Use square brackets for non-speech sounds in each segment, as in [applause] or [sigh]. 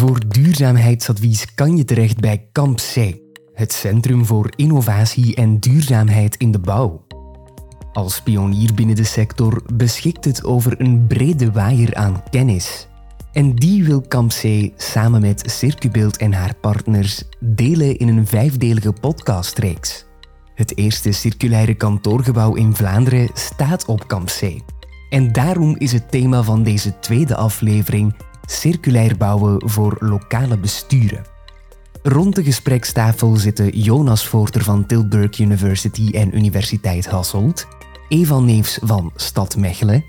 Voor duurzaamheidsadvies kan je terecht bij CampC, het Centrum voor Innovatie en Duurzaamheid in de Bouw. Als pionier binnen de sector beschikt het over een brede waaier aan kennis. En die wil CampC samen met Circubeeld en haar partners delen in een vijfdelige podcastreeks. Het eerste circulaire kantoorgebouw in Vlaanderen staat op CampC. En daarom is het thema van deze tweede aflevering circulair bouwen voor lokale besturen. Rond de gesprekstafel zitten Jonas Voorter van Tilburg University en Universiteit Hasselt, Eva Neefs van Stad Mechelen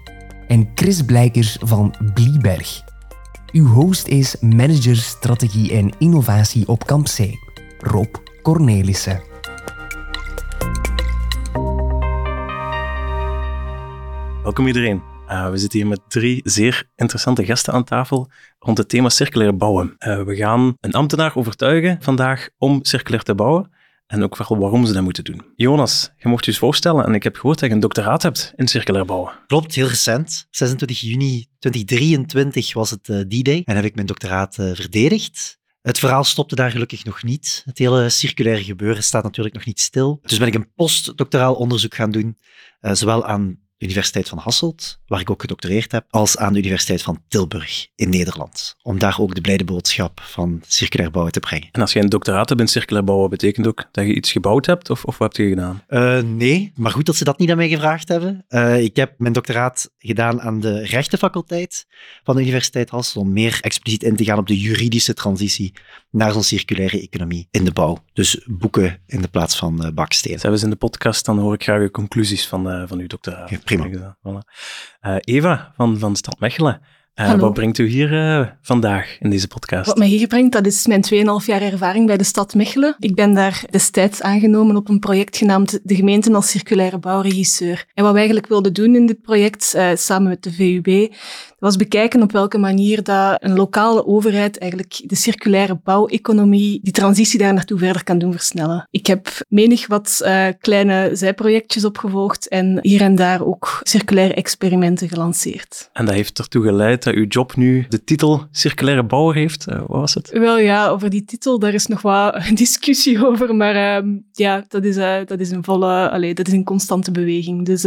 en Chris Blijkers van Blieberg. Uw host is manager strategie en innovatie op Kamp C, Rob Cornelissen. Welkom iedereen. Uh, we zitten hier met drie zeer interessante gasten aan tafel rond het thema circulair bouwen. Uh, we gaan een ambtenaar overtuigen vandaag om circulair te bouwen en ook wel waarom ze dat moeten doen. Jonas, je mocht je eens voorstellen en ik heb gehoord dat je een doctoraat hebt in circulair bouwen. Klopt, heel recent. 26 juni 2023 was het uh, D-Day en heb ik mijn doctoraat verdedigd. Het verhaal stopte daar gelukkig nog niet. Het hele circulaire gebeuren staat natuurlijk nog niet stil. Dus ben ik een postdoctoraal onderzoek gaan doen, zowel aan Universiteit van Hasselt, waar ik ook gedoctoreerd heb, als aan de Universiteit van Tilburg in Nederland. Om daar ook de blijde boodschap van circulair bouwen te brengen. En als je een doctoraat hebt in circulair bouwen, betekent ook dat je iets gebouwd hebt, of, of wat heb je gedaan? Uh, nee, maar goed dat ze dat niet aan mij gevraagd hebben. Uh, ik heb mijn doctoraat gedaan aan de rechtenfaculteit van de Universiteit Hasselt, om meer expliciet in te gaan op de juridische transitie naar zo'n circulaire economie in de bouw. Dus boeken in de plaats van uh, bakstenen. Zijn we eens in de podcast, dan hoor ik graag de conclusies van, van uw doctoraat. Prima. Voilà. Uh, Eva van, van Stad Mechelen. Uh, wat brengt u hier uh, vandaag in deze podcast? Wat mij hier brengt, dat is mijn 2,5 jaar ervaring bij de stad Mechelen. Ik ben daar destijds aangenomen op een project genaamd De Gemeente als Circulaire Bouwregisseur. En wat we eigenlijk wilden doen in dit project, uh, samen met de VUB, was bekijken op welke manier dat een lokale overheid eigenlijk de circulaire bouweconomie, die transitie daar naartoe verder kan doen versnellen. Ik heb menig wat uh, kleine zijprojectjes opgevolgd en hier en daar ook circulaire experimenten gelanceerd. En dat heeft ertoe geleid dat uw job nu de titel circulaire bouwer heeft. Uh, wat was het? Wel ja, over die titel, daar is nog wat [laughs] discussie over, maar uh, ja, dat is, uh, dat is een volle, dat is een constante beweging. Dus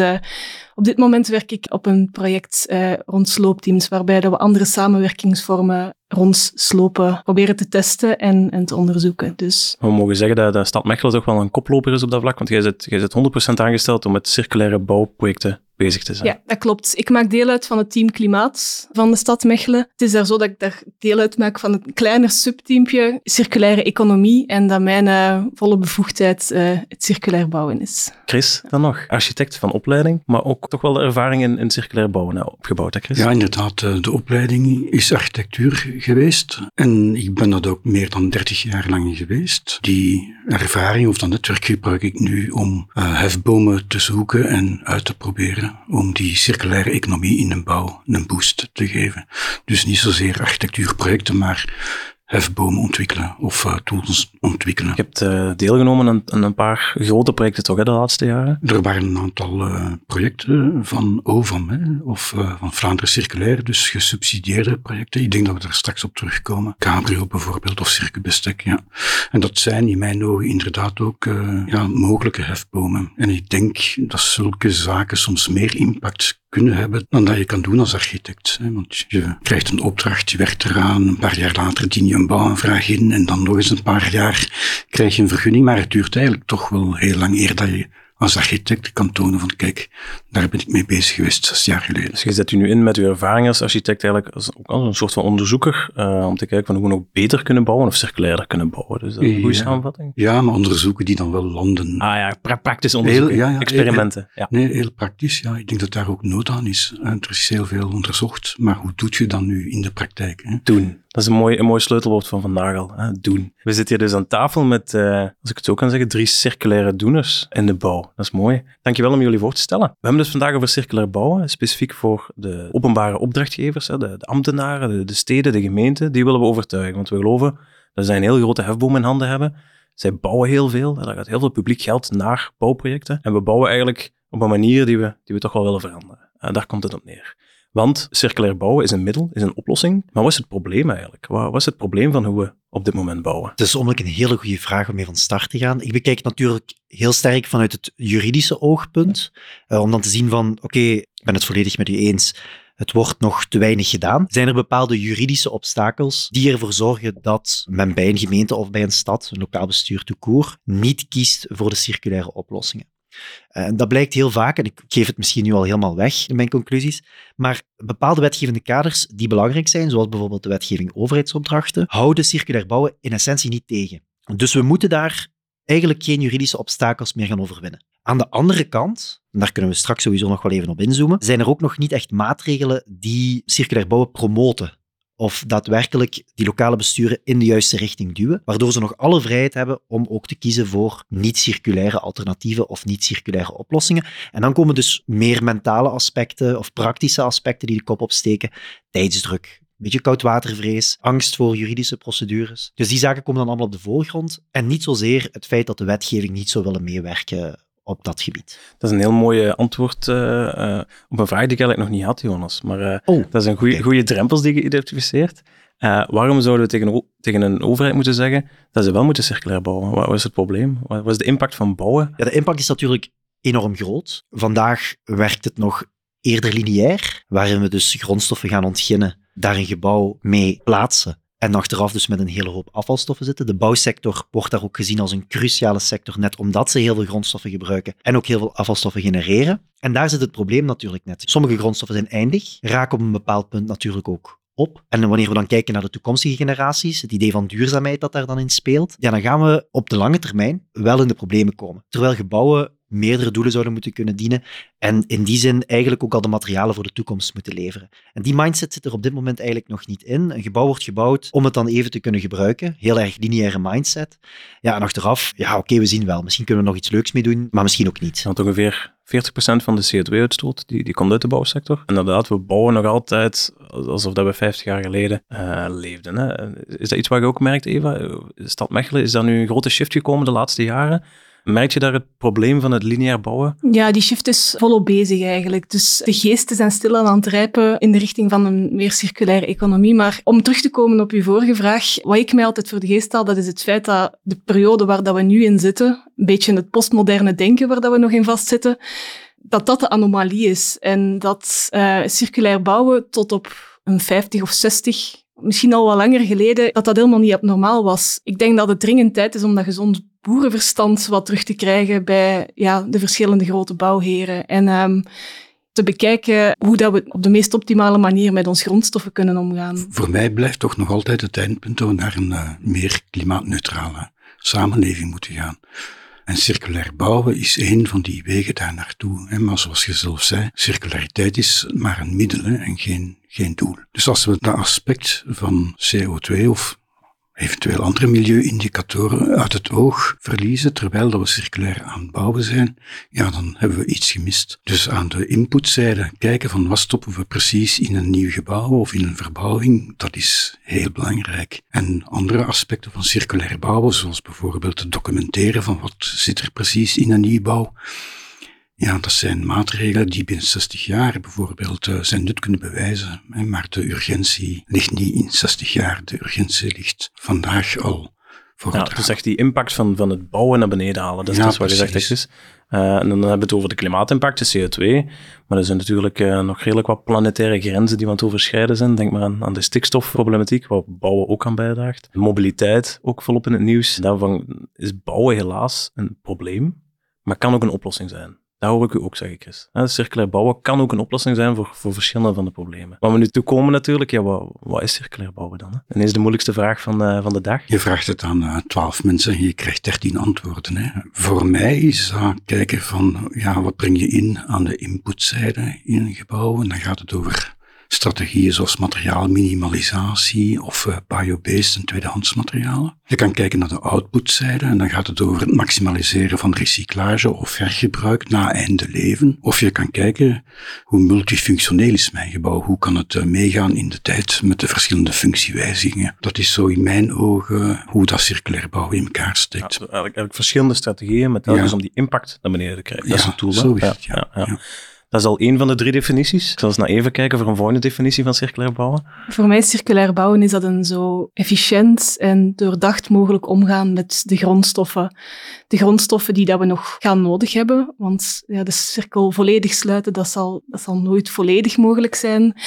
op dit moment werk ik op een project rond sloop teams, waarbij we andere samenwerkingsvormen rond slopen proberen te testen en, en te onderzoeken. Dus. We mogen zeggen dat de stad Mechelen toch wel een koploper is op dat vlak, want jij zit, jij zit 100% aangesteld om met circulaire bouwprojecten bezig te zijn. Ja, dat klopt. Ik maak deel uit van het team Klimaat van de stad Mechelen. Het is daar zo dat ik daar deel uitmaak van een kleiner subteampje circulaire economie en dat mijn uh, volle bevoegdheid uh, het circulair bouwen is. Chris, dan nog, architect van opleiding, maar ook toch wel de ervaring in, in circulair bouwen nou, opgebouwd, hè Chris? Ja, inderdaad. Eh, de opleiding is architectuur geweest en ik ben dat ook meer dan 30 jaar lang geweest. Die ervaring of dat netwerk gebruik ik nu om hefbomen te zoeken en uit te proberen om die circulaire economie in de bouw een boost te geven. Dus niet zozeer architectuurprojecten, maar hefbomen ontwikkelen of uh, tools ontwikkelen. Je hebt uh, deelgenomen aan, aan, een paar grote projecten toch hè, de laatste jaren? Er waren een aantal uh, projecten van OVAM hè, of van Vlaanderen Circulair, dus gesubsidieerde projecten. Ik denk dat we daar straks op terugkomen. Cabrio bijvoorbeeld of Circubestek, ja. En dat zijn in mijn ogen inderdaad ook ja, mogelijke hefbomen. En ik denk dat zulke zaken soms meer impact kunnen hebben dan dat je kan doen als architect. Want je krijgt een opdracht, je werkt eraan, een paar jaar later dien je een bouwaanvraag in en dan nog eens een paar jaar krijg je een vergunning, maar het duurt eigenlijk toch wel heel lang eer dat je als architect kan tonen van kijk, daar ben ik mee bezig geweest zes jaar geleden. Dus je zet u nu in met uw ervaring als architect eigenlijk als, ook als een soort van onderzoeker uh, om te kijken van hoe we nog beter kunnen bouwen of circulairder kunnen bouwen. Dus dat is een goede ja. samenvatting. Ja, maar onderzoeken die dan wel landen. Ah ja, pra praktisch onderzoeken, heel, ja, ja, experimenten. Heel, nee, heel praktisch. Ja, ik denk dat daar ook nood aan is. Er is heel veel onderzocht, maar hoe doet je dat nu in de praktijk? Hè? Doen. Dat is een mooi, een mooi sleutelwoord van vandaag al. Hè? Doen. We zitten hier dus aan tafel met, uh, als ik het zo kan zeggen, drie circulaire doeners in de bouw. Dat is mooi. Dankjewel om jullie voor te stellen. We hebben dus vandaag over circulair bouwen, specifiek voor de openbare opdrachtgevers, de, de, ambtenaren, de, de, steden, de gemeenten. Die willen we overtuigen, want we geloven dat zij een heel grote hefboom in handen hebben. Zij bouwen heel veel. Er gaat heel veel publiek geld naar bouwprojecten. En we bouwen eigenlijk op een manier die we, die we toch wel willen veranderen. En daar komt het op neer. Want circulair bouwen is een middel, is een oplossing. Maar wat is het probleem eigenlijk? Wat, is het probleem van hoe we op dit moment bouwen? Het is onmiddellijk een hele goede vraag om mee van start te gaan. Ik bekijk natuurlijk heel sterk vanuit het juridische oogpunt. Uh, om dan te zien van, oké, ik ben het volledig met u eens. Het wordt nog te weinig gedaan. Zijn er bepaalde juridische obstakels die ervoor zorgen dat men bij een gemeente of bij een stad, een lokaal bestuur toekoor, niet kiest voor de circulaire oplossingen? En eh, dat blijkt heel vaak, en ik geef het misschien nu al helemaal weg in mijn conclusies, maar bepaalde wetgevende kaders die belangrijk zijn, zoals bijvoorbeeld de wetgeving overheidsopdrachten, houden circulair bouwen in essentie niet tegen. Dus we moeten daar eigenlijk geen juridische obstakels meer gaan overwinnen. Aan de andere kant, en daar kunnen we straks sowieso nog wel even op inzoomen, zijn er ook nog niet echt maatregelen die circulair bouwen promoten of daadwerkelijk die lokale besturen in de juiste richting duwen, waardoor ze nog alle vrijheid hebben om ook te kiezen voor niet-circulaire alternatieven of niet-circulaire oplossingen. En dan komen dus meer mentale aspecten of praktische aspecten die de kop opsteken. Tijdsdruk, een beetje koudwatervrees, angst voor juridische procedures. Dus die zaken komen dan allemaal op de voorgrond en niet zozeer het feit dat de wetgeving niet zou willen meewerken op dat gebied. Dat is een heel mooi antwoord uh, uh, op een vraag die ik eigenlijk nog niet had, Jonas. Maar uh, oh, dat is een goede okay. drempels die je identificeert. waarom zouden we tegen, tegen, een overheid moeten zeggen dat ze wel moeten circulair bouwen? Wat is het probleem? Wat is de impact van bouwen? Ja, de impact is natuurlijk enorm groot. Vandaag werkt het nog eerder lineair, waarin we dus grondstoffen gaan ontginnen, daar een gebouw mee plaatsen en achteraf dus met een hele hoop afvalstoffen zitten. De bouwsector wordt daar ook gezien als een cruciale sector, net omdat ze heel veel grondstoffen gebruiken en ook heel veel afvalstoffen genereren. En daar zit het probleem natuurlijk net. Sommige grondstoffen zijn eindig, raken op een bepaald punt natuurlijk ook op. En wanneer we dan kijken naar de toekomstige generaties, het idee van duurzaamheid dat daar dan in speelt, ja, dan gaan we op de lange termijn wel in de problemen komen. Terwijl gebouwen meerdere doelen zouden moeten kunnen dienen en in die zin eigenlijk ook al de materialen voor de toekomst moeten leveren. En die mindset zit er op dit moment eigenlijk nog niet in. Een gebouw wordt gebouwd om het dan even te kunnen gebruiken. Heel erg lineaire mindset. Ja, en achteraf, ja oké, we zien wel. Misschien kunnen we nog iets leuks mee doen, maar misschien ook niet. Want ongeveer 40% van de CO2-uitstoot die, die komt uit de bouwsector. En inderdaad, we bouwen nog altijd alsof dat we 50 jaar geleden uh, leefden. Hè. Is dat iets wat je ook merkt, Eva? Stad Mechelen, is daar nu een grote shift gekomen de laatste jaren? Merk je daar het probleem van het lineair bouwen? Ja, die shift is volop bezig eigenlijk. Dus de geesten zijn stilaan aan het rijpen in de richting van een meer circulaire economie. Maar om terug te komen op uw vorige vraag, wat ik mij altijd voor de geest haal, dat is het feit dat de periode waar dat we nu in zitten, een beetje het postmoderne denken waar dat we nog in vastzitten, dat dat de anomalie is. En dat uh, circulair bouwen tot op een 50 of 60 misschien al wat langer geleden, dat dat helemaal niet abnormaal was. Ik denk dat het dringend tijd is om dat gezond boerenverstand wat terug te krijgen bij ja, de verschillende grote bouwheren. En um, te bekijken hoe dat we op de meest optimale manier met onze grondstoffen kunnen omgaan. Voor mij blijft toch nog altijd het eindpunt dat we naar een uh, meer klimaatneutrale samenleving moeten gaan. En circulair bouwen is een van die wegen daar naartoe. Maar zoals je zelf zei, circulariteit is maar een middel en geen, Dus als we dat aspect van CO2 of eventueel andere milieuindicatoren uit het oog verliezen, terwijl we circulair aan het bouwen zijn, ja, dan hebben we iets gemist. Dus aan de inputzijde kijken van wat stoppen we precies in een nieuw gebouw of in een verbouwing, dat is heel belangrijk. En andere aspecten van circulair bouwen, zoals bijvoorbeeld het documenteren van wat zit er precies in een nieuwbouw, ja, dat zijn maatregelen die binnen 60 jaar bijvoorbeeld uh, zijn nut kunnen bewijzen. Hè, maar de urgentie ligt niet in 60 jaar. De urgentie ligt vandaag al voor ja, Dus echt die impact van, van het bouwen naar beneden halen. Dat is ja, dus wat je zegt. Is. Uh, en dan hebben we het over de klimaatimpact, de CO2. Maar er zijn natuurlijk uh, nog redelijk wat planetaire grenzen die we aan het overschrijden zijn. Denk maar aan, aan de stikstofproblematiek, waar bouwen ook aan bijdraagt. Mobiliteit, ook volop in het nieuws. Daarvan is bouwen helaas een probleem, maar kan ook een oplossing zijn. Dat hoor ik u ook zeggen, Chris. circulair bouwen kan ook een oplossing zijn voor, voor verschillende van de problemen. Waar we nu toe komen natuurlijk, ja, wat, wat is circulair bouwen dan? Hè? En is de moeilijkste vraag van, uh, van de dag. Je vraagt het aan uh, twaalf mensen en je krijgt dertien antwoorden. Hè. Voor mij is dat kijken van, ja, wat breng je in aan de inputzijde in een gebouw? En dan gaat het over strategieën zoals materiaalminimalisatie of uh, biobased en tweedehands materialen. Je kan kijken naar de outputzijde en dan gaat het over het maximaliseren van recyclage of hergebruik na einde leven. Of je kan kijken hoe multifunctioneel is mijn gebouw, hoe kan het uh, meegaan in de tijd met de verschillende functiewijzigingen. Dat is zo in mijn ogen hoe dat circulair bouwen in elkaar steekt. Ja, eigenlijk, eigenlijk, verschillende strategieën met telkens ja. om die impact naar beneden te krijgen. Dat is het doel. Zo is het, ja. Dat is al één van de drie definities. Ik zal eens naar even kijken voor een volgende definitie van circulair bouwen. Voor mij circulair bouwen is dat een zo efficiënt en doordacht mogelijk omgaan met de grondstoffen. De grondstoffen die dat we nog gaan nodig hebben, want ja, de cirkel volledig sluiten, dat zal, dat zal nooit volledig mogelijk zijn.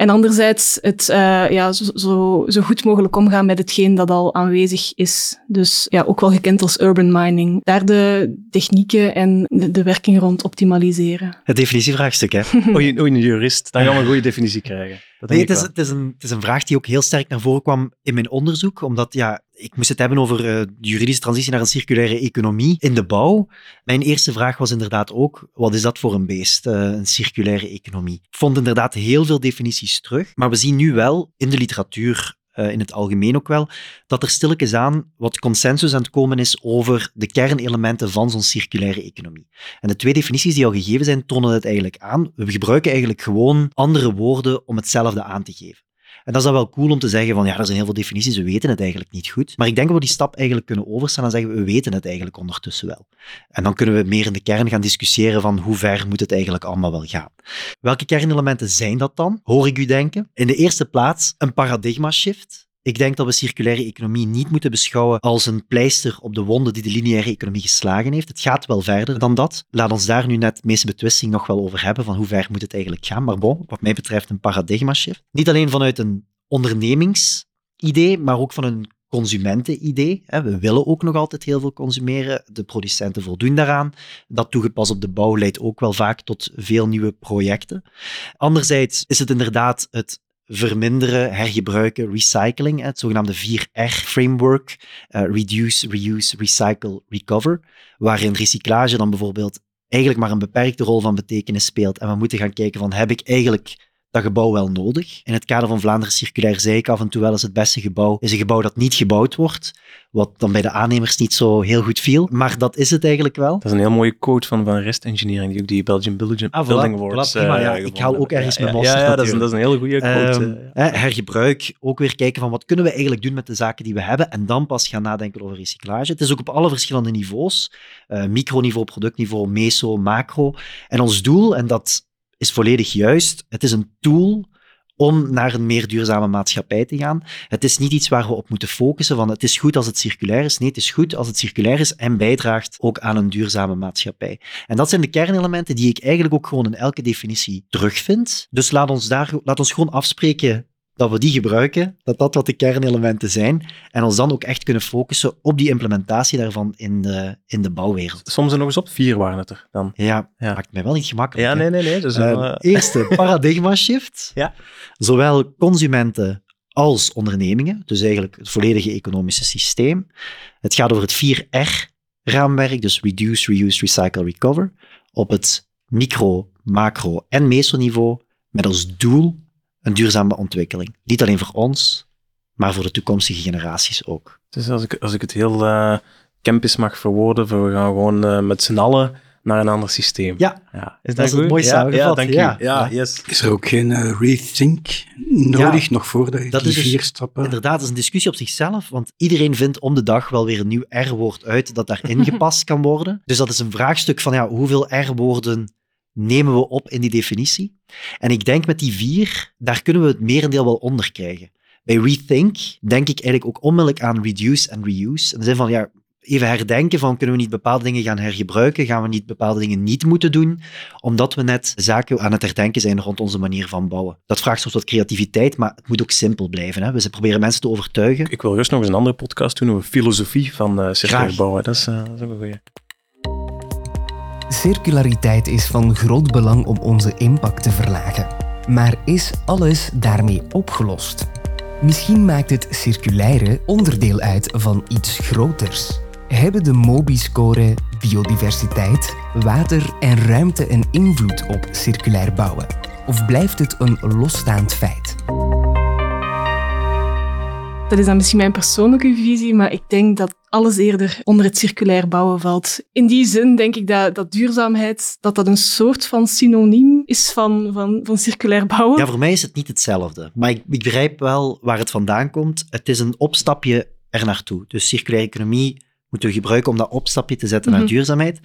En anderzijds het uh, ja, zo, zo, zo, goed mogelijk omgaan met hetgeen dat al aanwezig is. Dus ja, ook wel gekend als urban mining. Daar de technieken en de, de werking rond optimaliseren. Het definitievraagstuk, hè? [laughs] oei, oei, een jurist. Dan gaan we een goede definitie krijgen. Nee, het is, het, is een, het is een vraag die ook heel sterk naar voren kwam in mijn onderzoek, omdat ja, ik moest het hebben over uh, de juridische transitie naar een circulaire economie in de bouw. Mijn eerste vraag was inderdaad ook, wat is dat voor een beest, uh, een circulaire economie? Ik vond inderdaad heel veel definities terug, maar we zien nu wel in de literatuur uh, in het algemeen ook wel, dat er stilletjes aan wat consensus aan het komen is over de kernelementen van zo'n circulaire economie. En de twee definities die al gegeven zijn, tonen het eigenlijk aan. We gebruiken eigenlijk gewoon andere woorden om hetzelfde aan te geven. En dat is dan wel cool om te zeggen van ja, er zijn heel veel definities, we weten het eigenlijk niet goed. Maar ik denk dat we die stap eigenlijk kunnen overstaan en zeggen we weten het eigenlijk ondertussen wel. En dan kunnen we meer in de kern gaan discussiëren van hoe ver moet het eigenlijk allemaal wel gaan. Welke kernelementen zijn dat dan? Hoor ik u denken? In de eerste plaats een paradigma shift. Ik denk dat we circulaire economie niet moeten beschouwen als een pleister op de wonden die de lineaire economie geslagen heeft. Het gaat wel verder dan dat. Laat ons daar nu net de meeste betwisting nog wel over hebben, van hoe ver moet het eigenlijk gaan. Maar bon, wat mij betreft een paradigma shift. Niet alleen vanuit een ondernemingsidee, maar ook van een consumentenidee. We willen ook nog altijd heel veel consumeren. De producenten voldoen daaraan. Dat toegepast op de bouw leidt ook wel vaak tot veel nieuwe projecten. Anderzijds is het inderdaad het verminderen, hergebruiken, recycling, het zogenaamde 4R-framework, uh, reduce, reuse, recycle, recover, waarin recyclage dan bijvoorbeeld eigenlijk maar een beperkte rol van betekenis speelt. En we moeten gaan kijken van, heb ik eigenlijk dat gebouw wel nodig. In het kader van Vlaanderen Circulair zei ik af en toe wel eens het beste gebouw is een gebouw dat niet gebouwd wordt, wat dan bij de aannemers niet zo heel goed viel. Maar dat is het eigenlijk wel. Dat is een heel mooie quote van, van Rest Engineering, die ook die Belgian Building, ah, Awards uh, ja, Ik haal ook ergens ja, mijn los. Ja, ja dat, is een, dat is een hele goede quote. Um, hergebruik, ook weer kijken van wat kunnen we eigenlijk doen met de zaken die we hebben en dan pas gaan nadenken over recyclage. Het is ook op alle verschillende niveaus, uh, microniveau, productniveau, meso, macro. En ons doel, en dat is volledig juist. Het is een tool om naar een meer duurzame maatschappij te gaan. Het is niet iets waar we op moeten focussen van het is goed als het circulair is. Nee, het is goed als het circulair is en bijdraagt ook aan een duurzame maatschappij. En dat zijn de kernelementen die ik eigenlijk ook gewoon in elke definitie terugvind. Dus laat ons, daar, laat ons gewoon afspreken dat we die gebruiken, dat dat wat de kernelementen zijn, en ons dan ook echt kunnen focussen op die implementatie daarvan in de, in de bouwwereld. Soms er nog eens op vier waren het er dan. Ja, ja. maakt mij wel niet gemakkelijk. Ja, nee, nee, nee. Dus uh, Eerste, [laughs] paradigma shift. ja. Zowel consumenten als ondernemingen, dus eigenlijk het volledige economische systeem. Het gaat over het 4R-raamwerk, dus reduce, reuse, recycle, recover, op het micro, macro en mesoniveau, met als doel een duurzame ontwikkeling. Niet alleen voor ons, maar voor de toekomstige generaties ook. Dus als ik, als ik het heel uh, campus mag verwoorden, we gaan gewoon uh, met z'n allen naar een ander systeem. Ja, ja. Is dat, dat is het mooi samengevat. Ja, dank je. Ja, ja, yes. Is er ook geen uh, rethink nodig nog voordat je dat die is dus, vier stappen... Inderdaad, dat is een discussie op zichzelf, want iedereen vindt om de dag wel weer een nieuw R-woord uit dat daar ingepast [laughs] kan worden. Dus dat is een vraagstuk van ja, hoeveel R-woorden nemen we op in die definitie. En ik denk met die vier, daar kunnen we het merendeel wel onder krijgen. Bij rethink denk ik eigenlijk ook onmiddellijk aan reduce en reuse. In de zin van, ja, even herdenken van, kunnen we niet bepaalde dingen gaan hergebruiken? Gaan we niet bepaalde dingen niet moeten doen? Omdat we net zaken aan het herdenken zijn rond onze manier van bouwen. Dat vraagt soms wat creativiteit, maar het moet ook simpel blijven. Hè? We proberen mensen te overtuigen. Ik wil rust nog eens een andere podcast doen over filosofie van uh, circulair bouwen. Dat is, uh, dat is ook een goeie. Circulariteit is van groot belang om onze impact te verlagen. Maar is alles daarmee opgelost? Misschien maakt het circulaire onderdeel uit van iets groters. Hebben de MOBI-score biodiversiteit, water en ruimte een invloed op circulair bouwen? Of blijft het een losstaand feit? Dat is dan misschien mijn persoonlijke visie, maar ik denk dat alles eerder onder het circulair bouwen valt. In die zin denk ik dat, dat duurzaamheid dat dat een soort van synoniem is van, van, van circulair bouwen. Ja, voor mij is het niet hetzelfde. Maar ik, ik begrijp wel waar het vandaan komt. Het is een opstapje er naartoe. Dus circulaire economie moeten we gebruiken om dat opstapje te zetten naar mhm. duurzaamheid.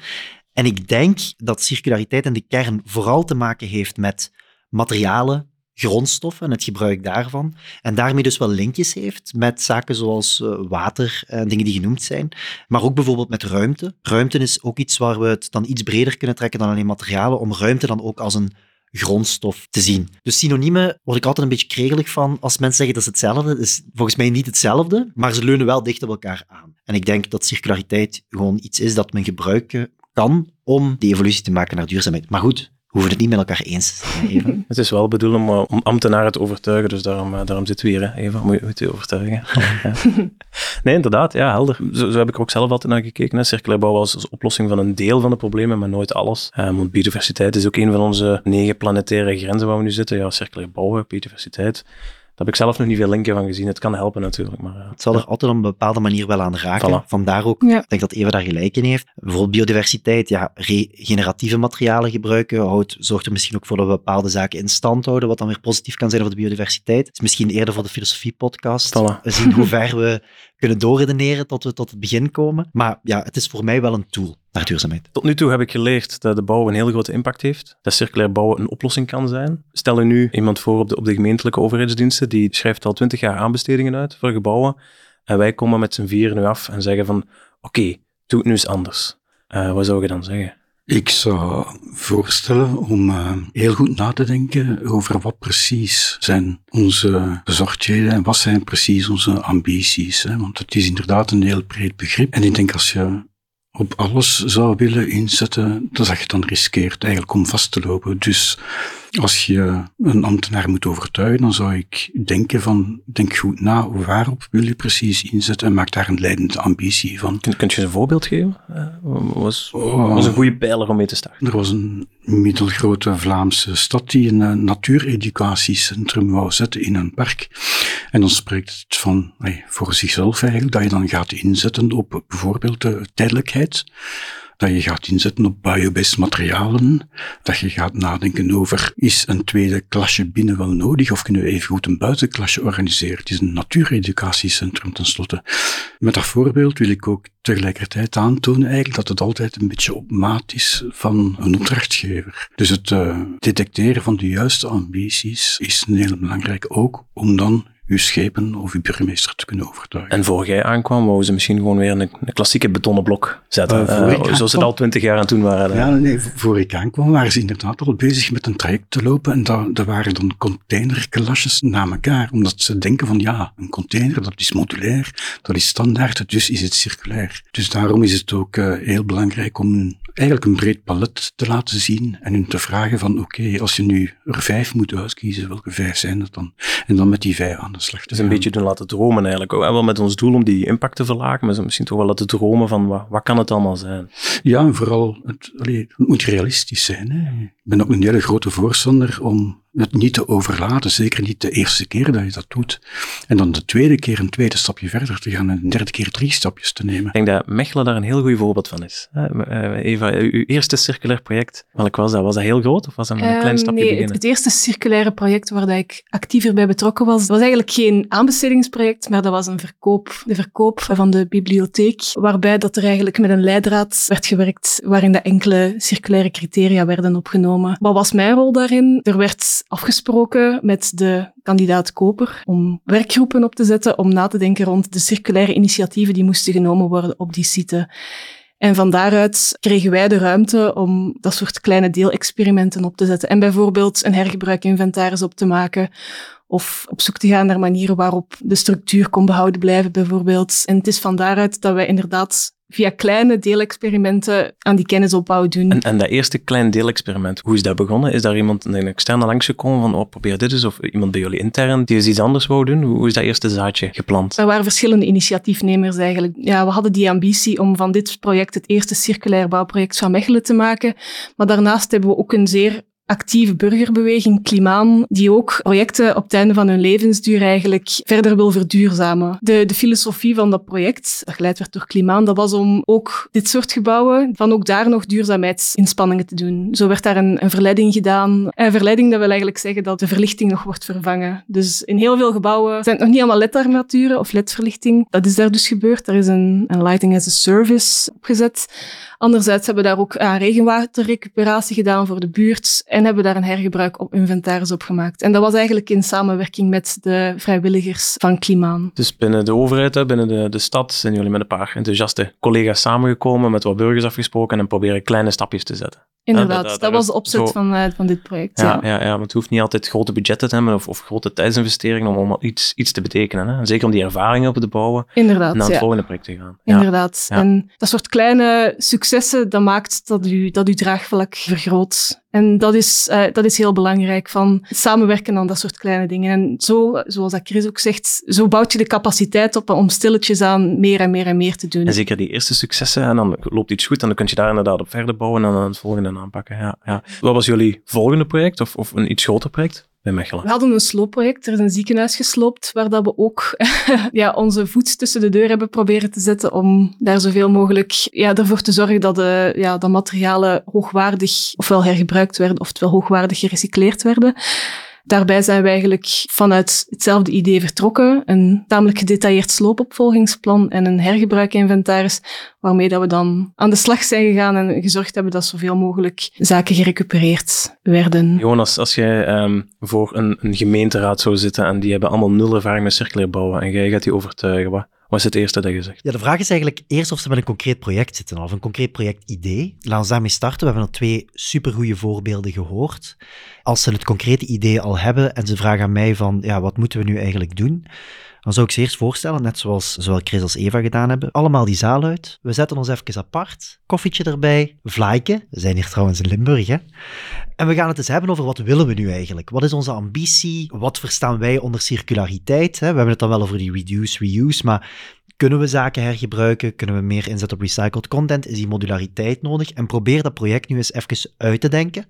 En ik denk dat circulariteit in de kern vooral te maken heeft met materialen, grondstoffen en het gebruik daarvan. En daarmee dus wel linkjes heeft met zaken zoals uh, water en dingen die genoemd zijn. Maar ook bijvoorbeeld met ruimte. Ruimte is ook iets waar we het dan iets breder kunnen trekken dan alleen materialen, om ruimte dan ook als een grondstof te zien. Dus synoniemen word ik altijd een beetje kregelig van als mensen zeggen dat is hetzelfde. is volgens mij niet hetzelfde, maar ze leunen wel dicht op elkaar aan. En ik denk dat circulariteit gewoon iets is dat men gebruiken kan om die evolutie te maken naar duurzaamheid. Maar goed, hoeven het niet met elkaar eens te zijn, Eva. [laughs] Het is wel bedoeld om, eh, om ambtenaren te overtuigen, dus daarom, eh, daarom zitten we hier, hè, Eva, moet je, moet je overtuigen. [laughs] ja. Nee, inderdaad, ja, helder. Zo, zo, heb ik er ook zelf altijd naar gekeken. Hè. Circulair bouwen als, als, oplossing van een deel van de problemen, maar nooit alles. Um, want biodiversiteit is ook een van onze negen planetaire grenzen waar we nu zitten. Ja, circulair bouwen, biodiversiteit. Daar heb ik zelf nog niet veel linken van gezien. Het kan helpen natuurlijk. Maar, uh, het zal er altijd op een bepaalde manier wel aan raken. Voilà. Vandaar ook, ja. ik denk dat Eva daar gelijk in heeft. Bijvoorbeeld biodiversiteit, ja, regeneratieve materialen gebruiken, houdt, zorgt er misschien ook voor dat we bepaalde zaken in stand houden, wat dan weer positief kan zijn voor de biodiversiteit. Het is misschien eerder voor de filosofie-podcast. Voilà. We zien hoe ver we kunnen doorredeneren tot we tot het begin komen. Maar ja, het is voor mij wel een tool naar duurzaamheid. Tot nu toe heb ik geleerd dat de bouw een heel grote impact heeft. Dat circulair bouwen een oplossing kan zijn. Stel je nu iemand voor op de, op de gemeentelijke overheidsdiensten, die schrijft al twintig jaar aanbestedingen uit voor gebouwen. En wij komen met z'n vier nu af en zeggen van, oké, okay, doe het nu eens anders. Uh, wat zou je dan zeggen? Ik zou voorstellen om uh, heel goed na te denken over wat precies zijn onze bezorgdheden en wat zijn precies onze ambities. Hè? Want het is inderdaad een heel breed begrip. En ik denk als je op alles zou willen inzetten, dat je dan riskeert eigenlijk om vast te lopen. Dus als je een ambtenaar moet overtuigen, dan zou ik denken van, denk goed na, waarop wil je precies inzetten en maak daar een leidende ambitie van. Kun, kunt je een voorbeeld geven? Uh, was, oh, was een goede pijler om mee te starten? Er was een middelgrote Vlaamse stad die een uh, natuureducatiecentrum wou zetten in een park. En dan spreekt het van, hey, voor zichzelf eigenlijk, dat je dan gaat inzetten op bijvoorbeeld de tijdelijkheid dat je gaat inzetten op biobased materialen, dat je gaat nadenken over, is een tweede klasje binnen wel nodig, of kunnen we even goed een buitenklasje organiseren? Het is een natuureducatiecentrum tenslotte. Met dat voorbeeld wil ik ook tegelijkertijd aantonen eigenlijk dat het altijd een beetje op maat is van een opdrachtgever. Dus het uh, detecteren van de juiste ambities is heel belangrijk ook om dan uw schepen of uw burgemeester te kunnen overtuigen. En voor jij aankwam, wou ze misschien gewoon weer een, een klassieke betonnen blok zetten. Uh, uh, zoals ze het al twintig jaar aan toen waren. Ja, nee, voor ik aankwam waren ze inderdaad al bezig met een traject te lopen. En dat, dat waren dan containerklasjes na elkaar. Omdat ze denken van ja, een container dat is modulair, dat is standaard, dus is het circulair. Dus daarom is het ook uh, heel belangrijk om eigenlijk een breed palet te laten zien en hun te vragen van oké, okay, als je nu er vijf moet uitkiezen, welke vijf zijn dat dan? En dan met die vijf aan de slag te Dus een beetje doen laten dromen eigenlijk ook. En wel met ons doel om die impact te verlagen, maar misschien toch wel laten dromen van wat, wat kan het allemaal zijn? Ja, en vooral, het, allee, het moet realistisch zijn. Hè? Ik ben ook een hele grote voorstander om het niet te overlaten. Zeker niet de eerste keer dat je dat doet. En dan de tweede keer een tweede stapje verder te gaan en de derde keer drie stapjes te nemen. Ik denk dat Mechelen daar een heel goed voorbeeld van is. Eva, uw eerste circulair project, welk was dat? Was dat heel groot of was dat een klein ehm, stapje nee, beginnen? Het, het eerste circulaire project waar dat ik actiever bij betrokken was, dat was eigenlijk geen aanbestedingsproject, maar dat was een verkoop. De verkoop van de bibliotheek, waarbij dat er eigenlijk met een leidraad werd gewerkt waarin de enkele circulaire criteria werden opgenomen. Wat was mijn rol daarin? Er werd afgesproken met de kandidaat koper om werkgroepen op te zetten om na te denken rond de circulaire initiatieven die moesten genomen worden op die site. En van daaruit kregen wij de ruimte om dat soort kleine deelexperimenten op te zetten. En bijvoorbeeld een hergebruikinventaris op te maken. Of op zoek te gaan naar manieren waarop de structuur kon behouden blijven, bijvoorbeeld. En het is van daaruit dat wij inderdaad via kleine deelexperimenten aan die kennisopbouw doen. En, en dat eerste klein deelexperiment, hoe is dat begonnen? Is daar iemand, een externe langsgekomen van, oh, probeer dit eens? Of iemand bij jullie intern die eens iets anders wou doen? Hoe is dat eerste zaadje geplant? Er waren verschillende initiatiefnemers eigenlijk. Ja, we hadden die ambitie om van dit project het eerste circulair bouwproject van Mechelen te maken. Maar daarnaast hebben we ook een zeer actieve burgerbeweging Klimaan, die ook projecten op het einde van hun levensduur eigenlijk verder wil verduurzamen. De, de filosofie van dat project, dat geleid werd door Klimaan, dat was om ook dit soort gebouwen, van ook daar nog duurzaamheidsinspanningen te doen. Zo werd daar een, een verleiding gedaan. Een verleiding dat wil eigenlijk zeggen dat de verlichting nog wordt vervangen. Dus in heel veel gebouwen zijn het nog niet allemaal LED-armaturen of LED-verlichting. Dat is daar dus gebeurd. Er is een, een lighting as a service opgezet. Anderzijds hebben we daar ook aan regenwaterrecuperatie gedaan voor de buurt en hebben daar een hergebruik op inventaris op gemaakt. En dat was eigenlijk in samenwerking met de vrijwilligers van Klimaan. Dus binnen de overheid, binnen de, de stad, zijn jullie met een paar enthousiaste collega's samengekomen, met wat burgers afgesproken en proberen kleine stapjes te zetten. Inderdaad, dat, dat, was de opzet van, uh, van dit project. Ja, ja. Ja, ja, want het hoeft niet altijd grote budgetten te hebben of, of grote tijdsinvesteringen om, om iets, iets te betekenen. Hè? Zeker om die ervaringen op te bouwen Inderdaad, en naar het volgende project te gaan. Inderdaad. En dat soort kleine successen, dat maakt dat u, dat uw draagvlak vergroot. En dat is, uh, dat is heel belangrijk, van samenwerken aan dat soort kleine dingen. En zo, zoals dat Chris ook zegt, zo bouwt je de capaciteit op om stilletjes aan meer en meer en meer te doen. En zeker die eerste successen, en dan loopt iets goed, en dan kun je daar inderdaad op verder bouwen en dan het volgende aanpakken. Ja, ja. Wat was jullie volgende project, of, of een iets groter project? We hadden een sloopproject. Er is een ziekenhuis gesloopt, waar dat we ook [laughs] ja, onze voet tussen de deur hebben proberen te zetten om daar zoveel mogelijk ja, ervoor te zorgen dat, de, ja, dat materialen hoogwaardig ofwel hergebruikt werden, oftewel hoogwaardig gerecycleerd werden. Daarbij zijn we eigenlijk vanuit hetzelfde idee vertrokken. Een tamelijk gedetailleerd sloopopvolgingsplan en een hergebruikinventaris, waarmee dat we dan aan de slag zijn gegaan en gezorgd hebben dat zoveel mogelijk zaken gerecupereerd werden. Jonas, als jij um, voor een, een, gemeenteraad zou zitten en die hebben allemaal nul ervaring met circulair bouwen en jij gaat die overtuigen, wat, wat is het eerste dat je zegt? Ja, de vraag is eigenlijk eerst of ze met een concreet project zitten of een concreet projectidee. Laten we daarmee starten. We hebben al twee supergoeie voorbeelden gehoord. Als ze het concrete idee al hebben en ze vragen aan mij van, ja, wat moeten we nu eigenlijk doen? Dan zou ik ze eerst voorstellen, net zoals zowel Chris als Eva gedaan hebben, allemaal die zaal uit. We zetten ons even apart, koffietje erbij, vlaaiken. We zijn hier trouwens in Limburg, hè. En we gaan het eens hebben over wat willen we nu eigenlijk? Wat is onze ambitie? Wat verstaan wij onder circulariteit? Hè? We hebben het dan wel over die reduce, reuse, maar kunnen we zaken hergebruiken? Kunnen we meer inzetten op recycled content? Is die modulariteit nodig? En probeer dat project nu eens even uit te denken.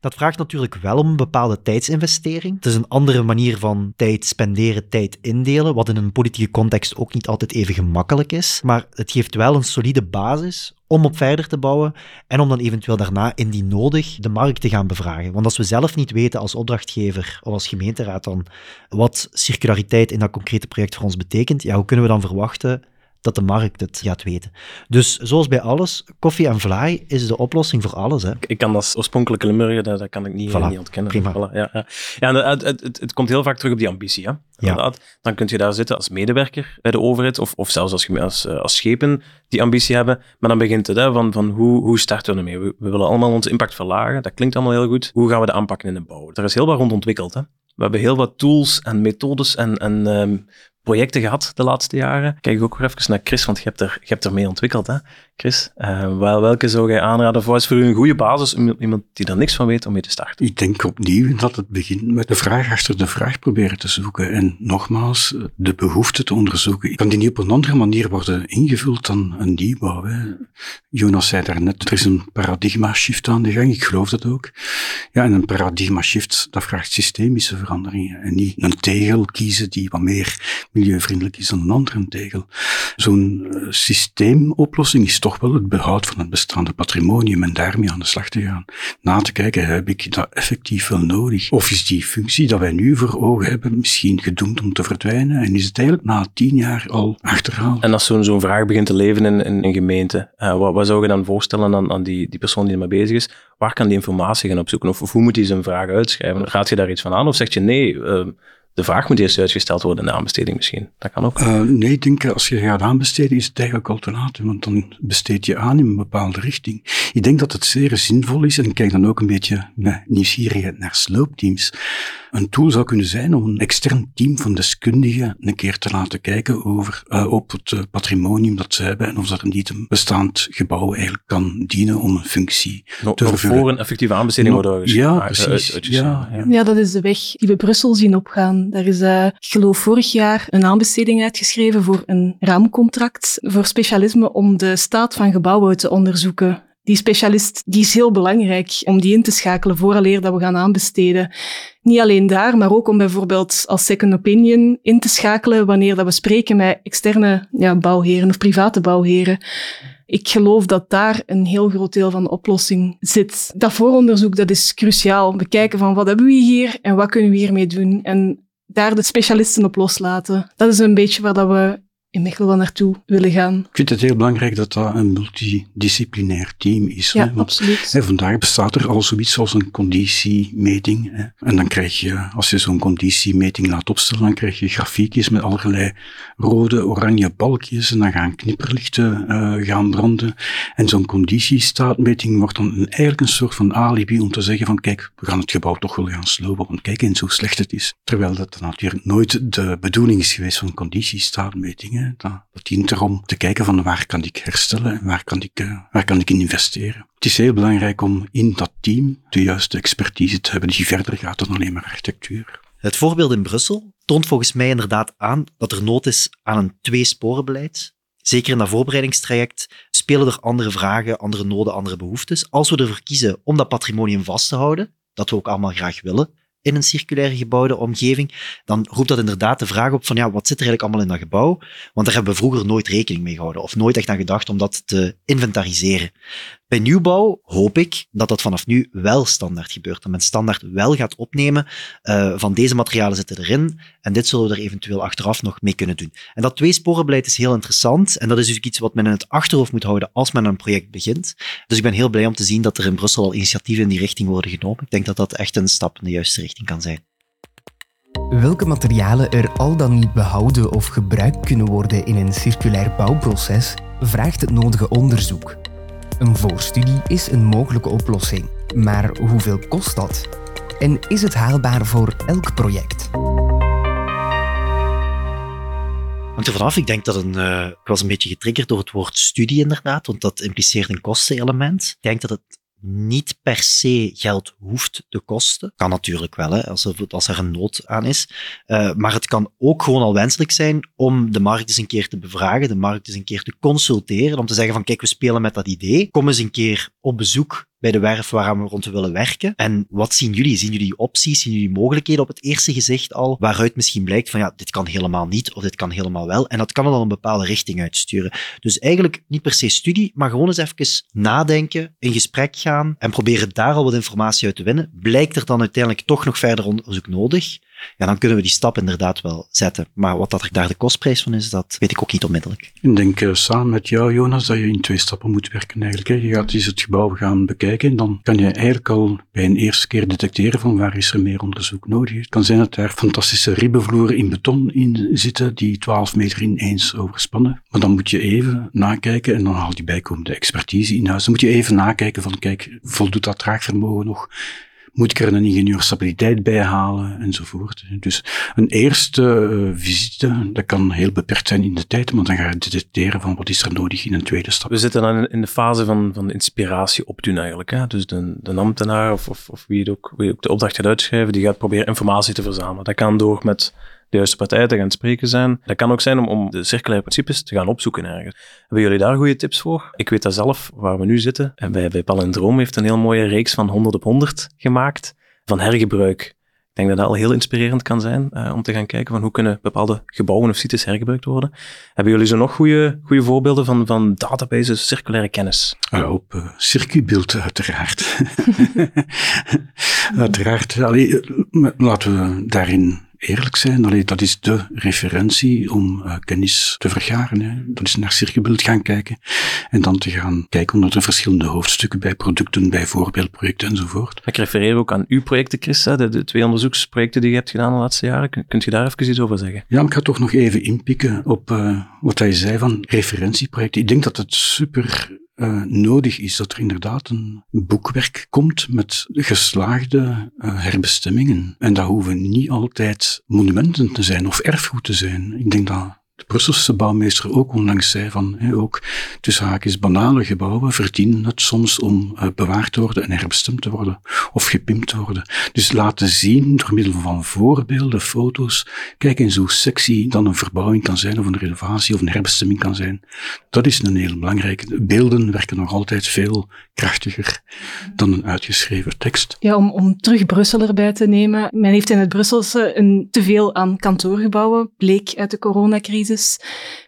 Dat vraagt natuurlijk wel om een bepaalde tijdsinvestering. Het is een andere manier van tijd spenderen, tijd indelen, wat in een politieke context ook niet altijd even gemakkelijk is. Maar het geeft wel een solide basis om op verder te bouwen en om dan eventueel daarna indien nodig de markt te gaan bevragen. Want als we zelf niet weten als opdrachtgever of als gemeenteraad dan wat circulariteit in dat concrete project voor ons betekent, ja, hoe kunnen we dan verwachten dat de markt het gaat weten. Dus zoals bij alles, koffie en vlaai is de oplossing voor alles. Hè. Ik kan dat oorspronkelijke Limburger, dat, dat kan ik niet, voilà, niet ontkennen. Prima. Voilà, ja, ja. ja het, het, het, het, komt heel vaak terug op die ambitie. Hè? Ja. Dan kun je daar zitten als medewerker bij de overheid, of, of zelfs als, als, als schepen die ambitie hebben. Maar dan begint het hè, van, van hoe, hoe starten we ermee? We, we willen allemaal onze impact verlagen, dat klinkt allemaal heel goed. Hoe gaan we de aanpakken in de bouw? Er is heel wat rond ontwikkeld. Hè? We hebben heel wat tools en methodes en, en um, projecten gehad de laatste jaren. Kijk ook weer even naar Chris, want je hebt er, je hebt er mee ontwikkeld, hè, Chris. Wel, welke zou jij aanraden voor is voor u een goede basis om iemand die er niks van weet om mee te starten? Ik denk opnieuw dat het begint met de vraag achter de vraag proberen te zoeken. En nogmaals, de behoefte te onderzoeken. Kan die niet op een andere manier worden ingevuld dan een nieuwbouw? Jonas zei daarnet, er is een paradigma shift aan de gang. Ik geloof dat ook. Ja, en een paradigma shift, dat vraagt systemische veranderingen. En niet een tegel kiezen die wat meer milieuvriendelijk is dan een andere tegel. Zo'n uh, systeemoplossing is toch wel het behoud van het bestaande patrimonium en daarmee aan de slag te gaan. Na te kijken, heb ik dat effectief wel nodig? Of is die functie dat wij nu voor ogen hebben misschien gedoemd om te verdwijnen en is het eigenlijk na tien jaar al achterhaald? En als zo'n vraag begint te leven in, een gemeente, uh, wat, wat zou je dan voorstellen aan, aan die, die persoon die ermee bezig is? Waar kan die informatie gaan opzoeken? Of, of hoe moet hij zijn vraag uitschrijven? Raad je daar iets van aan? Of zeg je nee, uh, de vraag moet eerst uitgesteld worden in de aanbesteding misschien. Dat kan ook. Uh, nee, ik denk als je gaat aanbesteden is het eigenlijk al te laat, want dan besteed je aan in een bepaalde richting. Ik denk dat het zeer zinvol is, en ik kijk dan ook een beetje met nieuwsgierigheid naar sloopteams. Een tool zou kunnen zijn om een extern team van deskundigen een keer te laten kijken over, uh, op het patrimonium dat ze hebben en of dat niet een bestaand gebouw eigenlijk kan dienen om een functie no, te vervullen. Voor een effectieve aanbesteding no, worden Ja, precies. Uit, ja, ja. ja, dat is de weg die we Brussel zien opgaan. Daar is, uh, ik geloof, vorig jaar een aanbesteding uitgeschreven voor een raamcontract voor specialisme om de staat van gebouwen te onderzoeken. Die specialist die is heel belangrijk om die in te schakelen vooraleer dat we gaan aanbesteden. Niet alleen daar, maar ook om bijvoorbeeld als second opinion in te schakelen wanneer dat we spreken met externe ja, bouwheren of private bouwheren. Ik geloof dat daar een heel groot deel van de oplossing zit. Dat vooronderzoek dat is cruciaal. Bekijken van wat hebben we hier en wat kunnen we hiermee doen. En daar de specialisten op loslaten. Dat is een beetje waar dat we in Mechelen naartoe willen gaan. Ik vind het heel belangrijk dat dat een multidisciplinair team is. Ja, hè, want, absoluut. hè, vandaag bestaat er al zoiets als een conditiemeting. Hè. En dan krijg je, als je zo'n conditiemeting laat opstellen, dan krijg je grafiekjes met allerlei rode, oranje balkjes en dan gaan knipperlichten eh, gaan branden. En zo'n conditiestaatmeting wordt dan een, eigenlijk een soort van alibi om te zeggen van kijk, we gaan het gebouw toch wel gaan slopen, want kijk eens hoe slecht het is. Terwijl dat natuurlijk nooit de bedoeling is geweest van conditiestaatmetingen. Dat, dat dient erom te kijken van waar kan ik herstellen en waar kan ik, uh, waar kan ik in investeren. Het is heel belangrijk om in dat team de juiste expertise te hebben die verder gaat dan alleen maar architectuur. Het voorbeeld in Brussel toont volgens mij inderdaad aan dat er nood is aan een twee-sporenbeleid. Zeker in dat voorbereidingstraject spelen er andere vragen, andere noden, andere behoeftes. Als we ervoor kiezen om dat patrimonium vast te houden, dat we ook allemaal graag willen, in een circulaire gebouwde omgeving, dan roept dat inderdaad de vraag op van ja, wat zit er eigenlijk allemaal in dat gebouw? Want daar hebben we vroeger nooit rekening mee gehouden of nooit echt aan gedacht om dat te inventariseren. Bij nieuwbouw hoop ik dat dat vanaf nu wel standaard gebeurt. Dat men standaard wel gaat opnemen uh, van deze materialen zitten erin en dit zullen we er eventueel achteraf nog mee kunnen doen. En dat tweesporenbeleid is heel interessant en dat is dus iets wat men in het achterhoofd moet houden als men een project begint. Dus ik ben heel blij om te zien dat er in Brussel al initiatieven in die richting worden genomen. Ik denk dat dat echt een stap in de juiste richting kan zijn. Welke materialen er al dan niet behouden of gebruikt kunnen worden in een circulair bouwproces, vraagt het nodige onderzoek. Een voorstudie is een mogelijke oplossing, maar hoeveel kost dat? En is het haalbaar voor elk project? hangt er vanaf. Ik denk dat een, uh, ik was een beetje getriggerd door het woord studie inderdaad, want dat impliceert een kostenelement. Ik denk dat het niet per se geld hoeft te kosten. Kan natuurlijk wel, hè, als, er, als er een nood aan is. Uh, maar het kan ook gewoon al wenselijk zijn om de markt eens een keer te bevragen, de markt eens een keer te consulteren, om te zeggen van kijk, we spelen met dat idee. Kom eens een keer op bezoek bij de werf waaraan we rond willen werken. En wat zien jullie? Zien jullie opties? Zien jullie mogelijkheden op het eerste gezicht al? Waaruit misschien blijkt van ja, dit kan helemaal niet of dit kan helemaal wel. En dat kan dan een bepaalde richting uitsturen. Dus eigenlijk niet per se studie, maar gewoon eens even nadenken, in gesprek gaan en proberen daar al wat informatie uit te winnen. Blijkt er dan uiteindelijk toch nog verder onderzoek nodig? Ja, dan kunnen we die stap inderdaad wel zetten. Maar wat dat er daar de kostprijs van is, dat weet ik ook niet onmiddellijk. Ik denk uh, samen met jou, Jonas, dat je in twee stappen moet werken eigenlijk. Hè. Je gaat eens het gebouw gaan bekijken en dan kan je eigenlijk al bij een eerste keer detecteren van waar is er meer onderzoek nodig. Het kan zijn dat daar fantastische ribbenvloeren in beton in zitten die 12 meter ineens overspannen. Maar dan moet je even nakijken en dan haal je bijkomende expertise in huis. Dan moet je even nakijken van, kijk, voldoet dat draagvermogen nog? Moet ik er een ingenieur stabiliteit bij halen enzovoort. Dus een eerste uh, visite, dat kan heel beperkt zijn in de tijd, maar dan ga je detecteren van wat is er nodig in een tweede stap. We zitten dan in de fase van, van inspiratie opdoen eigenlijk. Hè? Dus de, de ambtenaar of, of, of wie, het ook, wie ook de opdracht gaat uitschrijven, die gaat proberen informatie te verzamelen. Dat kan door met de juiste partijen te gaan spreken zijn. Dat kan ook zijn om, om de circulaire principes te gaan opzoeken ergens. Hebben jullie daar goede tips voor? Ik weet dat zelf, waar we nu zitten. En bij, bij Palindroom heeft een heel mooie reeks van 100 op 100 gemaakt van hergebruik. Ik denk dat dat al heel inspirerend kan zijn uh, om te gaan kijken van hoe kunnen bepaalde gebouwen of sites hergebruikt worden. Hebben jullie zo nog goede, goede voorbeelden van, van databases, circulaire kennis? Uh, op uh, circuitbeeld uiteraard. [laughs] uiteraard. Allee, laten we daarin eerlijk zijn. Allee, dat is de referentie om uh, kennis te vergaren. Hè. Dat is naar circuitbeeld gaan kijken en dan te gaan kijken onder de verschillende hoofdstukken bij producten, bij voorbeeldprojecten enzovoort. Ik refereer ook aan uw projecten, Chris, hè, de, de, twee onderzoeksprojecten die je hebt gedaan de laatste jaren. Kunt je daar even iets over zeggen? Ja, ik ga toch nog even inpikken op uh, wat hij zei van referentieprojecten. Ik denk dat het super uh, nodig is dat er inderdaad een boekwerk komt met geslaagde uh, herbestemmingen. En dat hoeven niet altijd monumenten te zijn of erfgoed te zijn. Ik denk dat de Brusselse bouwmeester ook onlangs zei van, ook tussen haakjes banale gebouwen verdienen het soms om uh, bewaard te worden en herbestemd te worden of gepimpt te worden. Dus laten zien door middel van voorbeelden, foto's, kijk eens hoe sexy dan een verbouwing kan zijn of een renovatie of een herbestemming kan zijn. Dat is een heel belangrijke. Beelden werken nog altijd veel krachtiger dan een uitgeschreven tekst. Ja, om, om terug Brussel erbij te nemen. Men heeft in het Brusselse een teveel aan kantoorgebouwen, bleek uit de coronacrisis.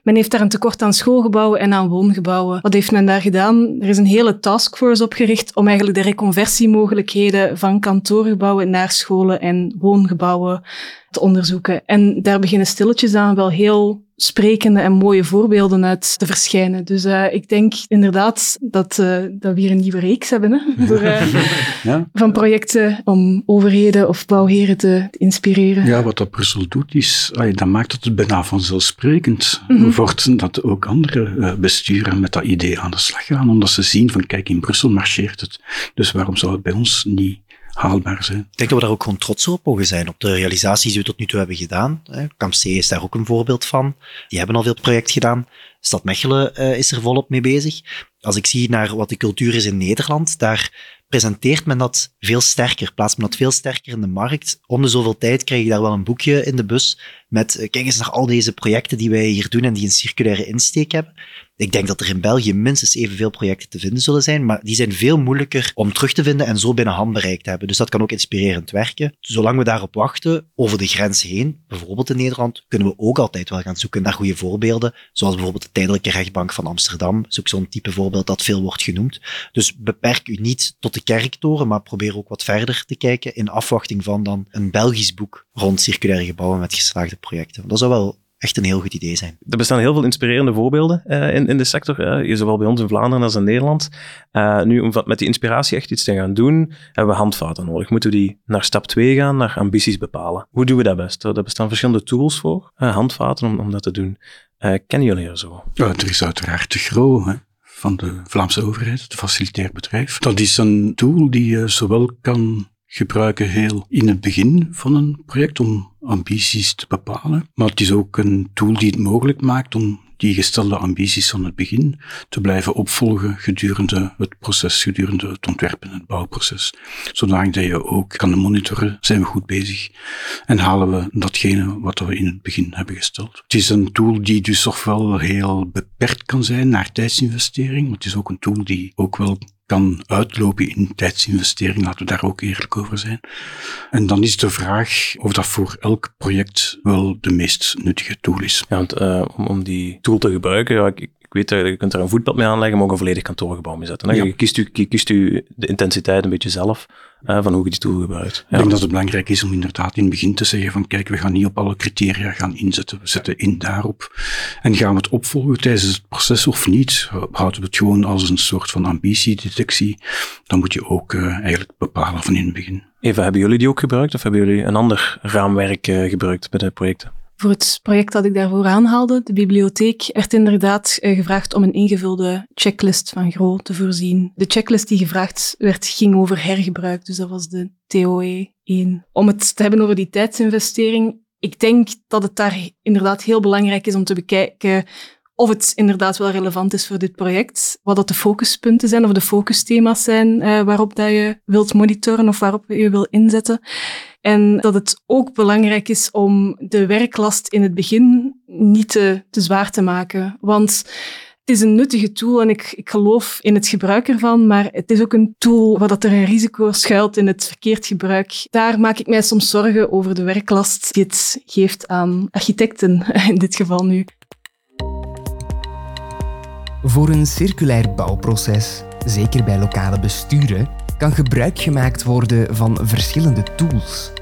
Men heeft daar een tekort aan schoolgebouwen en aan woongebouwen. Wat heeft men daar gedaan? Er is een hele taskforce opgericht om eigenlijk de reconversiemogelijkheden van kantoorgebouwen naar scholen en woongebouwen te onderzoeken. En daar beginnen stilletjes aan wel heel sprekende en mooie voorbeelden uit te verschijnen. Dus uh, ik denk inderdaad dat, uh, dat we hier een nieuwe reeks hebben hè, [laughs] uh, ja. van projecten om overheden of bouwheren te, te, inspireren. Ja, wat dat Brussel doet, is, allee, dat maakt het bijna vanzelfsprekend mm -hmm. wordt dat ook andere besturen met dat idee aan de slag gaan, omdat ze zien van kijk, in Brussel marcheert het, dus waarom zou het bij ons niet haalbaar zijn. Ik denk dat we daar ook gewoon trots op mogen zijn, op de realisaties die we tot nu toe hebben gedaan. Kamp C is daar ook een voorbeeld van. Die hebben al veel project gedaan. Stad Mechelen uh, is er volop mee bezig. Als ik zie naar wat de cultuur is in Nederland, daar presenteert men dat veel sterker, plaatst men dat veel sterker in de markt. Om de zoveel tijd krijg je daar wel een boekje in de bus met uh, kijk eens naar al deze projecten die wij hier doen en die een circulaire insteek hebben. Ik denk dat er in België minstens evenveel projecten te vinden zullen zijn, maar die zijn veel moeilijker om terug te vinden en zo binnen handbereik te hebben. Dus dat kan ook inspirerend werken. Zolang we daarop wachten, over de grens heen, bijvoorbeeld in Nederland, kunnen we ook altijd wel gaan zoeken naar goede voorbeelden, zoals bijvoorbeeld de tijdelijke rechtbank van Amsterdam. Dat is ook zo'n type voorbeeld dat veel wordt genoemd. Dus beperk u niet tot de kerktoren, maar probeer ook wat verder te kijken in afwachting van dan een Belgisch boek rond circulaire gebouwen met geslaagde projecten. Dat zou wel echt een heel goed idee zijn. Er bestaan heel veel inspirerende voorbeelden uh, in, in de sector, uh, zowel bij ons in Vlaanderen als in Nederland. Uh, nu, om met die inspiratie echt iets te gaan doen, hebben we handvaten nodig. Moeten we die naar stap 2 gaan, naar ambities bepalen. Hoe doen we dat best? Er bestaan verschillende tools voor, handvaten om, om dat te doen. kennen jullie er zo? Ja, er is uiteraard de GRO, hè van de Vlaamse overheid, het facilitair bedrijf. Dat is een tool die je zowel kan gebruiken heel in het begin van een project om ambities te bepalen. Maar het is ook een tool die het mogelijk maakt om die gestelde ambities van het begin te blijven opvolgen gedurende het proces, gedurende het ontwerpen en het bouwproces. Zodat je ook kan monitoren, zijn we goed bezig en halen we datgene wat we in het begin hebben gesteld. Het is een tool die dus ofwel heel beperkt kan zijn naar tijdsinvestering, maar het is ook een tool die ook wel kan uitlopen in tijdsinvestering, laten we daar ook eerlijk over zijn. En dan is de vraag of dat voor elk project wel de meest nuttige tool is. Ja, want, om, om die tool te gebruiken, ja, ik, ik weet dat je kunt er een voetpad mee aanleggen, maar ook een volledig kantoorgebouw mee zetten. Ja. Je, kiest u, je kiest u de intensiteit een beetje zelf uh, van hoe je die tool gebruikt. Ja. Ik denk dat het belangrijk is om inderdaad in het begin te zeggen van kijk, we gaan niet op alle criteria gaan inzetten. We zetten in daarop. En gaan we het opvolgen tijdens het proces of niet? Houden we het gewoon als een soort van ambitiedetectie? Dan moet je ook uh, eigenlijk bepalen van in het begin. Eva, hebben jullie die ook gebruikt of hebben jullie een ander raamwerk uh, gebruikt bij de projecten? Voor het project dat ik daarvoor aanhaalde, de bibliotheek, werd inderdaad uh, gevraagd om een ingevulde checklist van GRO te voorzien. De checklist die gevraagd werd, ging over hergebruik, dus dat was de TOE 1. Om het te hebben over die tijdsinvestering, ik denk dat het daar inderdaad heel belangrijk is om te bekijken of het inderdaad wel relevant is voor dit project, wat dat de focuspunten zijn of de focusthema's zijn uh, waarop dat je wilt monitoren of waarop je wil inzetten. En dat het ook belangrijk is om de werklast in het begin niet te, te zwaar te maken. Want het is een nuttige tool en ik, ik geloof in het gebruik ervan, maar het is ook een tool waar dat er een risico schuilt in het verkeerd gebruik. Daar maak ik mij soms zorgen over de werklast die het geeft aan architecten, [laughs] in dit geval nu. Voor een circulair bouwproces, zeker bij lokale besturen, kan gebruik gemaakt worden van verschillende tools.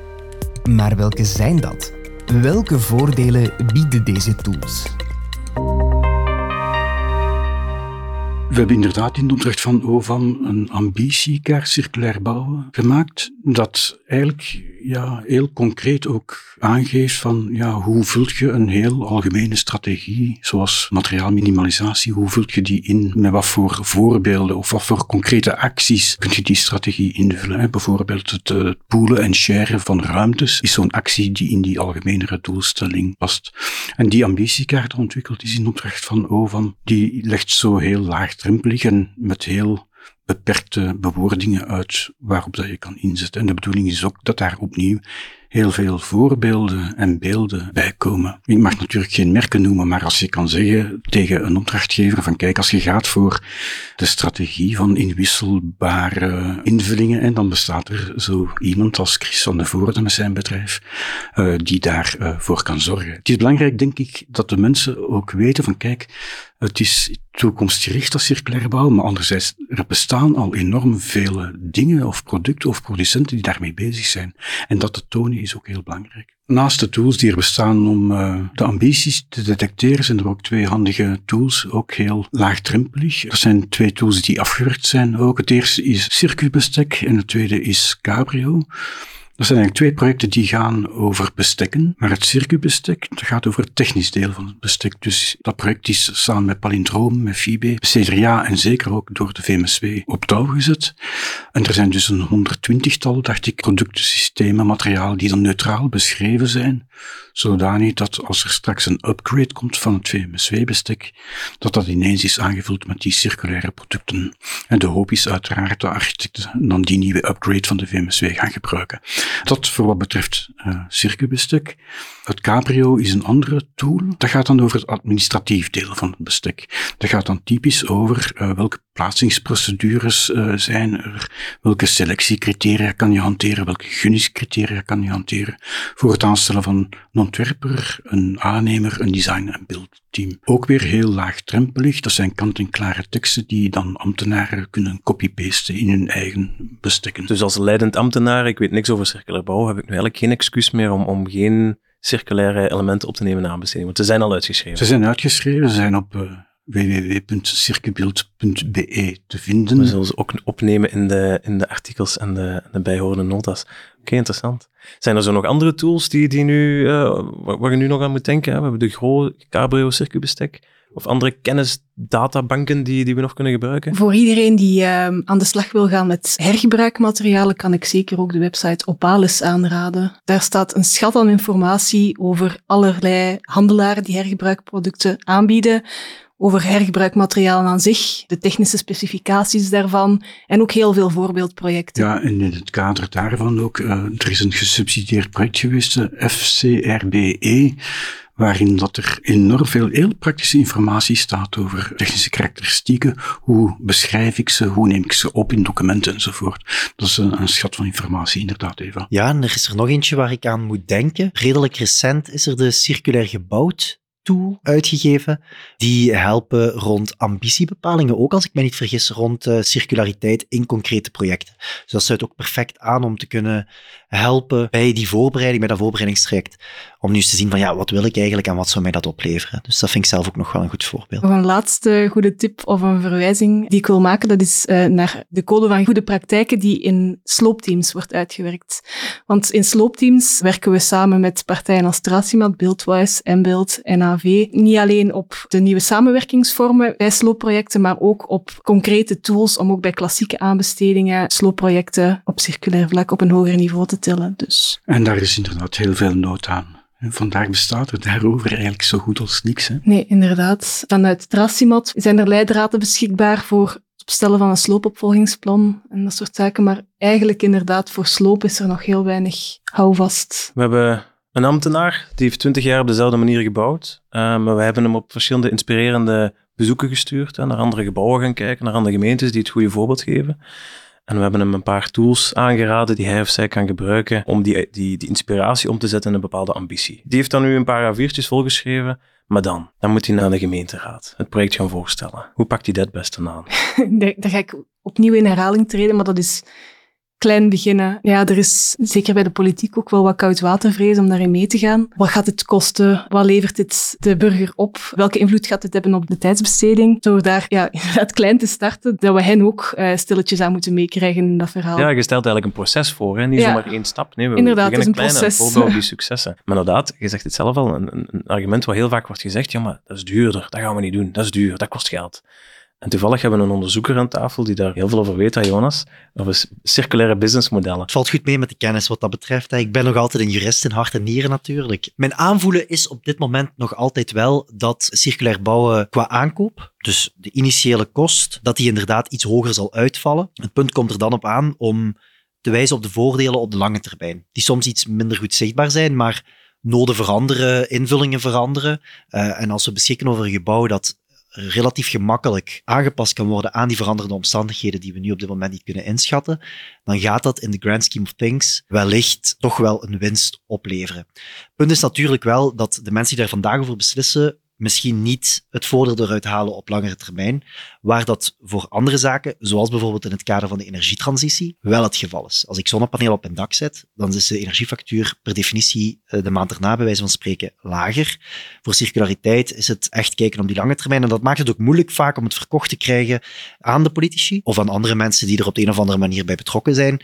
Maar welke zijn dat? Welke voordelen bieden deze tools? Hebben inderdaad in de opdracht van OVAM een ambitiekaart circulair bouwen gemaakt, dat eigenlijk ja, heel concreet ook aangeeft van ja, hoe vult je een heel algemene strategie, zoals materiaalminimalisatie, hoe vult je die in, met wat voor voorbeelden of wat voor concrete acties kun je die strategie invullen. Bijvoorbeeld het uh, poolen en sharen van ruimtes is zo'n actie die in die algemenere doelstelling past. En die ambitiekaart ontwikkeld is in opdracht van OVAM, die legt zo heel met heel beperkte bewoordingen uit waarop dat je kan inzetten. En de bedoeling is ook dat daar opnieuw heel veel voorbeelden en beelden bij komen. Ik mag natuurlijk geen merken noemen, maar als je kan zeggen tegen een opdrachtgever van kijk, als je gaat voor de strategie van inwisselbare invullingen, en dan bestaat er zo iemand als Chris van de Voorde met zijn bedrijf, uh, die daarvoor voor kan zorgen. Het is belangrijk, denk ik, dat de mensen ook weten van kijk, het is toekomstgericht als circulaire bouw, maar anderzijds, er bestaan al enorm vele dingen of producten of producenten die daarmee bezig zijn. En dat te tonen is ook heel belangrijk. Naast de tools die er bestaan om uh, de ambities te detecteren, zijn er ook twee handige tools, ook heel laagdrempelig. Er zijn twee tools die afgewerkt zijn ook. Het eerste is Circuitbestek en het tweede is Cabrio. Er zijn eigenlijk twee projecten die gaan over bestekken, maar het circuitbestek gaat over het technisch deel van het bestek. Dus dat project is samen met Palindroom, met FIBE, CDRA en zeker ook door de VMSW op touw gezet. En er zijn dus een honderdtwintigtal, dacht ik, producten, systemen, materialen die dan neutraal beschreven zijn, zodanig dat als er straks een upgrade komt van het VMSW-bestek, dat dat ineens is aangevuld met die circulaire producten. En de hoop is uiteraard dat architecten dan die nieuwe upgrade van de VMSW gaan gebruiken. Dat voor wat betreft uh, circuitbestek. Het Cabrio is een andere tool. Dat gaat dan over het administratief deel van het bestek. Dat gaat dan typisch over uh, welke plaatsingsprocedures uh, zijn er, welke selectiecriteria kan je hanteren, welke gunningscriteria kan je hanteren voor het aanstellen van een ontwerper, een aannemer, een design- en beeldteam. Ook weer heel laagdrempelig. Dat zijn kant-en-klare teksten die dan ambtenaren kunnen copy-pasten in hun eigen bestekken. Dus als leidend ambtenaar, ik weet niks over circulair bouw, heb ik nu eigenlijk geen excuus meer om, om geen circulaire elementen op te nemen na. Want ze zijn al uitgeschreven. Ze zijn uitgeschreven, ze zijn op uh, www.circubeeld.be te vinden. We zullen ze ook opnemen in de, in de artikels en de, de bijhorende notas. Oké, okay, interessant. Zijn er zo nog andere tools die, die nu, uh, waar, waar, je nu nog aan moet denken? We hebben de Gro Cabrio circuitbestek of andere kennisdatabanken die, die we nog kunnen gebruiken? Voor iedereen die uh, aan de slag wil gaan met hergebruikmaterialen, kan ik zeker ook de website Opalis aanraden. Daar staat een schat aan informatie over allerlei handelaren die hergebruikproducten aanbieden over hergebruikmaterialen aan zich, de technische specificaties daarvan en ook heel veel voorbeeldprojecten. Ja, en in het kader daarvan ook, uh, er is een gesubsidieerd project geweest, de FCRBE, waarin dat er enorm veel heel praktische informatie staat over technische karakteristieken. Hoe beschrijf ik ze? Hoe neem ik ze op in documenten enzovoort. Dat is een, een schat van informatie, inderdaad, Eva. Ja, en er is er nog eentje waar ik aan moet denken. Redelijk recent is er de circulair gebouwd uitgegeven. Die helpen rond ambitiebepalingen, ook als ik me niet vergis, rond uh, circulariteit in concrete projecten. Dus dat sluit ook perfect aan om te kunnen helpen bij die voorbereiding, bij dat voorbereidingstraject. Om nu eens te zien van ja, wat wil ik eigenlijk en wat zou mij dat opleveren. Dus dat vind ik zelf ook nog wel een goed voorbeeld. Nog een laatste goede tip of een verwijzing die ik wil maken, dat is uh, naar de code van goede praktijken die in sloopteams wordt uitgewerkt. Want in sloopteams werken we samen met partijen als Tracimat, Buildwise, Mbuild, NAV. Niet alleen op de nieuwe samenwerkingsvormen bij sloopprojecten, maar ook op concrete tools om ook bij klassieke aanbestedingen sloopprojecten op circulair vlak op een hoger niveau te tillen. Dus. En daar is inderdaad heel veel nood aan. En vandaag bestaat er daarover eigenlijk zo goed als niks. Hè? Nee, inderdaad. Vanuit Tracimat zijn er leidraden beschikbaar voor het opstellen van een sloopopvolgingsplan en dat soort zaken. Maar eigenlijk inderdaad, voor sloop is er nog heel weinig houvast. We hebben een ambtenaar, die heeft twintig jaar op dezelfde manier gebouwd. Uh, maar we hebben hem op verschillende inspirerende bezoeken gestuurd. Hè, naar andere gebouwen gaan kijken, naar andere gemeentes die het goede voorbeeld geven. En we hebben hem een paar tools aangeraden die hij of zij kan gebruiken om die, die, die inspiratie om te zetten in een bepaalde ambitie. Die heeft dan nu een paar A4'tjes volgeschreven, maar dan, dan moet hij naar de gemeenteraad het project gaan voorstellen. Hoe pakt hij dat beste aan? [laughs] Daar ga ik opnieuw in herhaling treden, maar dat is klein beginnen. Ja, er is zeker bij de politiek ook wel wat koudwatervrees om daarin mee te gaan. Wat gaat het kosten? Wat levert dit de burger op? Welke invloed gaat het hebben op de tijdsbesteding? Door daar ja, [laughs] inderdaad klein te starten, dat we hen ook uh, stilletjes aan moeten meekrijgen in dat verhaal. Ja, je stelt eigenlijk een proces voor, hè? niet ja. zomaar één stap. Nee, we inderdaad, het is een klein proces. En die [laughs] successen. Maar inderdaad, je zegt het zelf al, een, een argument waar heel vaak wordt gezegd, ja, maar dat is duurder, dat gaan we niet doen, dat is duur, dat kost geld. En toevallig hebben we een onderzoeker aan tafel die daar heel veel over weet, Jonas, over circulaire businessmodellen. Het valt goed mee met de kennis wat dat betreft. Ik ben nog altijd een jurist in hart en nieren natuurlijk. Mijn aanvoelen is op dit moment nog altijd wel dat circulair bouwen qua aankoop, dus de initiële kost, dat die inderdaad iets hoger zal uitvallen. Het punt komt er dan op aan om te wijzen op de voordelen op de lange termijn, die soms iets minder goed zichtbaar zijn, maar noden veranderen, invullingen veranderen. Uh, en als we beschikken over een gebouw dat relatief gemakkelijk aangepast kan worden aan die veranderde omstandigheden die we nu op dit moment niet kunnen inschatten, dan gaat dat in de grand scheme of things wellicht toch wel een winst opleveren. Punt is natuurlijk wel dat de mensen die daar vandaag over beslissen misschien niet het voordeel eruit halen op langere termijn, waar dat voor andere zaken, zoals bijvoorbeeld in het kader van de energietransitie, wel het geval is. Als ik zonnepanelen op een dak zet, dan is de energiefactuur per definitie eh, de maand erna, bij wijze van spreken, lager. Voor circulariteit is het echt kijken op die lange termijn en dat maakt het ook moeilijk vaak om het verkocht te krijgen aan de politici of aan andere mensen die er op de een of andere manier bij betrokken zijn.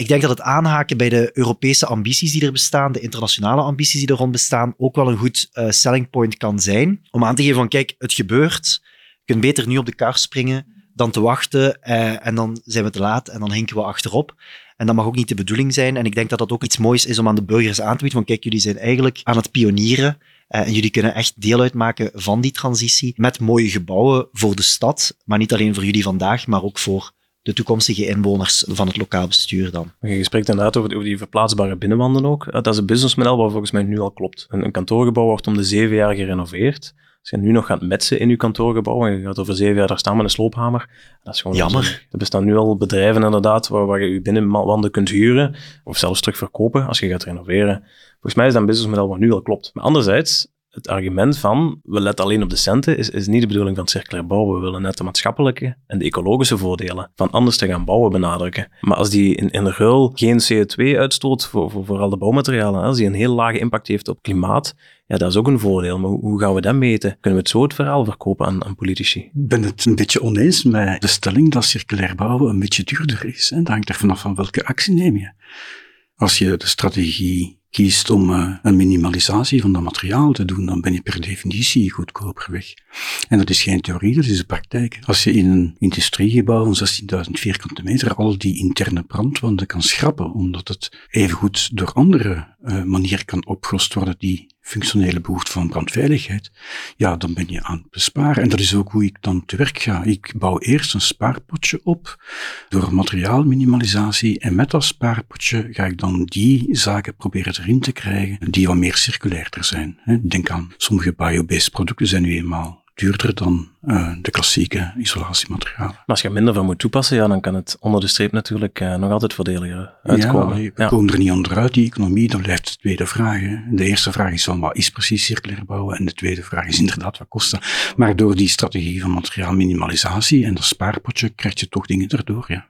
Ik denk dat het aanhaken bij de Europese ambities die er bestaan, de internationale ambities die er rond bestaan, ook wel een goed uh, selling point kan zijn. Om aan te geven van, kijk, het gebeurt. Je kunt beter nu op de kar springen dan te wachten uh, en dan zijn we te laat en dan hinken we achterop. En dat mag ook niet de bedoeling zijn. En ik denk dat dat ook iets moois is om aan de burgers aan te bieden van, kijk, jullie zijn eigenlijk aan het pionieren. Uh, en jullie kunnen echt deel uitmaken van die transitie met mooie gebouwen voor de stad. Maar niet alleen voor jullie vandaag, maar ook voor de toekomstige inwoners van het lokaal bestuur dan. Je spreekt inderdaad over, over die verplaatsbare binnenwanden ook. Dat is een businessmodel wat volgens mij nu al klopt. Een, een kantoorgebouw wordt om de zeven jaar gerenoveerd. Als je nu nog gaat metsen in je kantoorgebouw en je gaat over zeven jaar daar staan met een sloophamer, dat is gewoon jammer. Er bestaan nu al bedrijven inderdaad waar, waar je je binnenwanden kunt huren of zelfs terugverkopen als je gaat renoveren. Volgens mij is dat een businessmodel wat nu al klopt. Maar anderzijds, het argument van we letten alleen op de centen is, is niet de bedoeling van circulair bouwen. We willen net de maatschappelijke en de ecologische voordelen van anders te gaan bouwen benadrukken. Maar als die in, in de ruil geen CO2 uitstoot voor, voor, voor al de bouwmaterialen, als die een heel lage impact heeft op klimaat, ja, dat is ook een voordeel. Maar hoe gaan we dat meten? Kunnen we het zo het verhaal verkopen aan, aan politici? Ik ben het een beetje oneens met de stelling dat circulair bouwen een beetje duurder is. Hè. Dat hangt er vanaf van welke actie neem je. Als je de strategie kiest om uh, een minimalisatie van dat materiaal te doen, dan ben je per definitie goedkoper weg. En dat is geen theorie, dat is de praktijk. Als je in een industriegebouw van 16.000 vierkante meter al die interne brandwanden kan schrappen, omdat het evengoed door andere uh, manieren kan opgelost worden die functionele behoefte van brandveiligheid, ja, dan ben je aan het besparen. En dat is ook hoe ik dan te werk ga. Ik bouw eerst een spaarpotje op door materiaalminimalisatie en met dat spaarpotje ga ik dan die zaken proberen erin te krijgen die wat meer circulairder zijn. Denk aan sommige biobased producten zijn nu eenmaal duurder dan uh, de klassieke isolatiematerialen. Maar als je minder van moet toepassen, ja, dan kan het onder de streep natuurlijk uh, nog altijd voordeliger uitkomen. Ja, we komen er niet onderuit, die economie, dan blijft de tweede vraag. Hè. De eerste vraag is van wat is precies circulair bouwen en de tweede vraag is inderdaad wat kost dat. Maar door die strategie van materiaalminimalisatie en dat spaarpotje krijg je toch dingen erdoor, ja.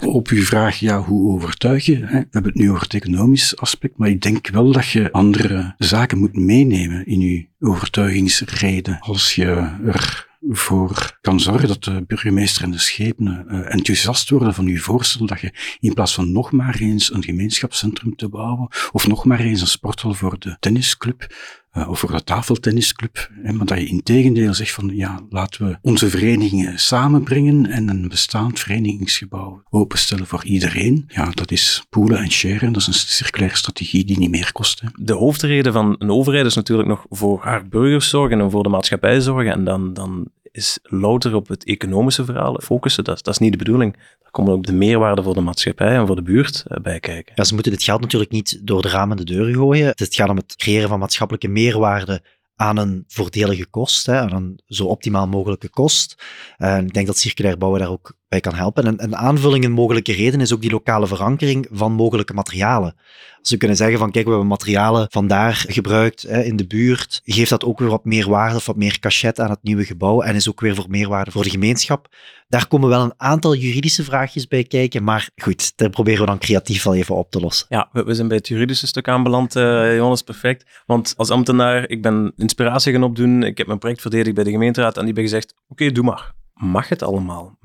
Op uw vraag, ja, hoe overtuig je? Hè? We hebben het nu over het economisch aspect, maar ik denk wel dat je andere zaken moet meenemen in je overtuigingsreden. Als je er voor kan zorgen dat de burgemeester en de schepen uh, enthousiast worden van uw voorstel dat je in plaats van nog maar eens een gemeenschapscentrum te bouwen of nog maar eens een sporthal voor de tennisclub uh, of voor de tafeltennisclub, hè, maar dat je in tegendeel zegt van ja, laten we onze verenigingen samenbrengen en een bestaand verenigingsgebouw openstellen voor iedereen. Ja, dat is poolen en sharen, dat is een circulaire strategie die niet meer kost. De hoofdreden van een overheid is natuurlijk nog voor haar burgers zorgen en voor de maatschappij zorgen en dan, dan is louter op het economische verhaal focussen. Dat, dat is niet de bedoeling. Daar komen ook de meerwaarde voor de maatschappij en voor de buurt eh, bij kijken. Ze moeten dit geld natuurlijk niet door de ramen de deuren gooien. Het gaat om het creëren van maatschappelijke meerwaarde aan een voordelige kost, hè, aan een zo optimaal mogelijke kost. Ik denk dat circulair bouwen daar ook bij kan helpen. En een aanvulling, een mogelijke reden is ook die lokale verankering van mogelijke materialen. Als we kunnen zeggen van kijk, we hebben materialen vandaar gebruikt hè, in de buurt, geeft dat ook weer wat meer waarde of wat meer cachet aan het nieuwe gebouw en is ook weer voor meerwaarde voor de gemeenschap. Daar komen wel een aantal juridische vraagjes bij kijken, maar goed, daar proberen we dan creatief wel even op te lossen. Ja, we, zijn bij het juridische stuk aanbeland, uh, Jonas, perfect. Want als ambtenaar, ik ben inspiratie gaan opdoen, ik heb mijn project verdedigd bij de gemeenteraad en die hebben gezegd, oké, doe maar mag het allemaal?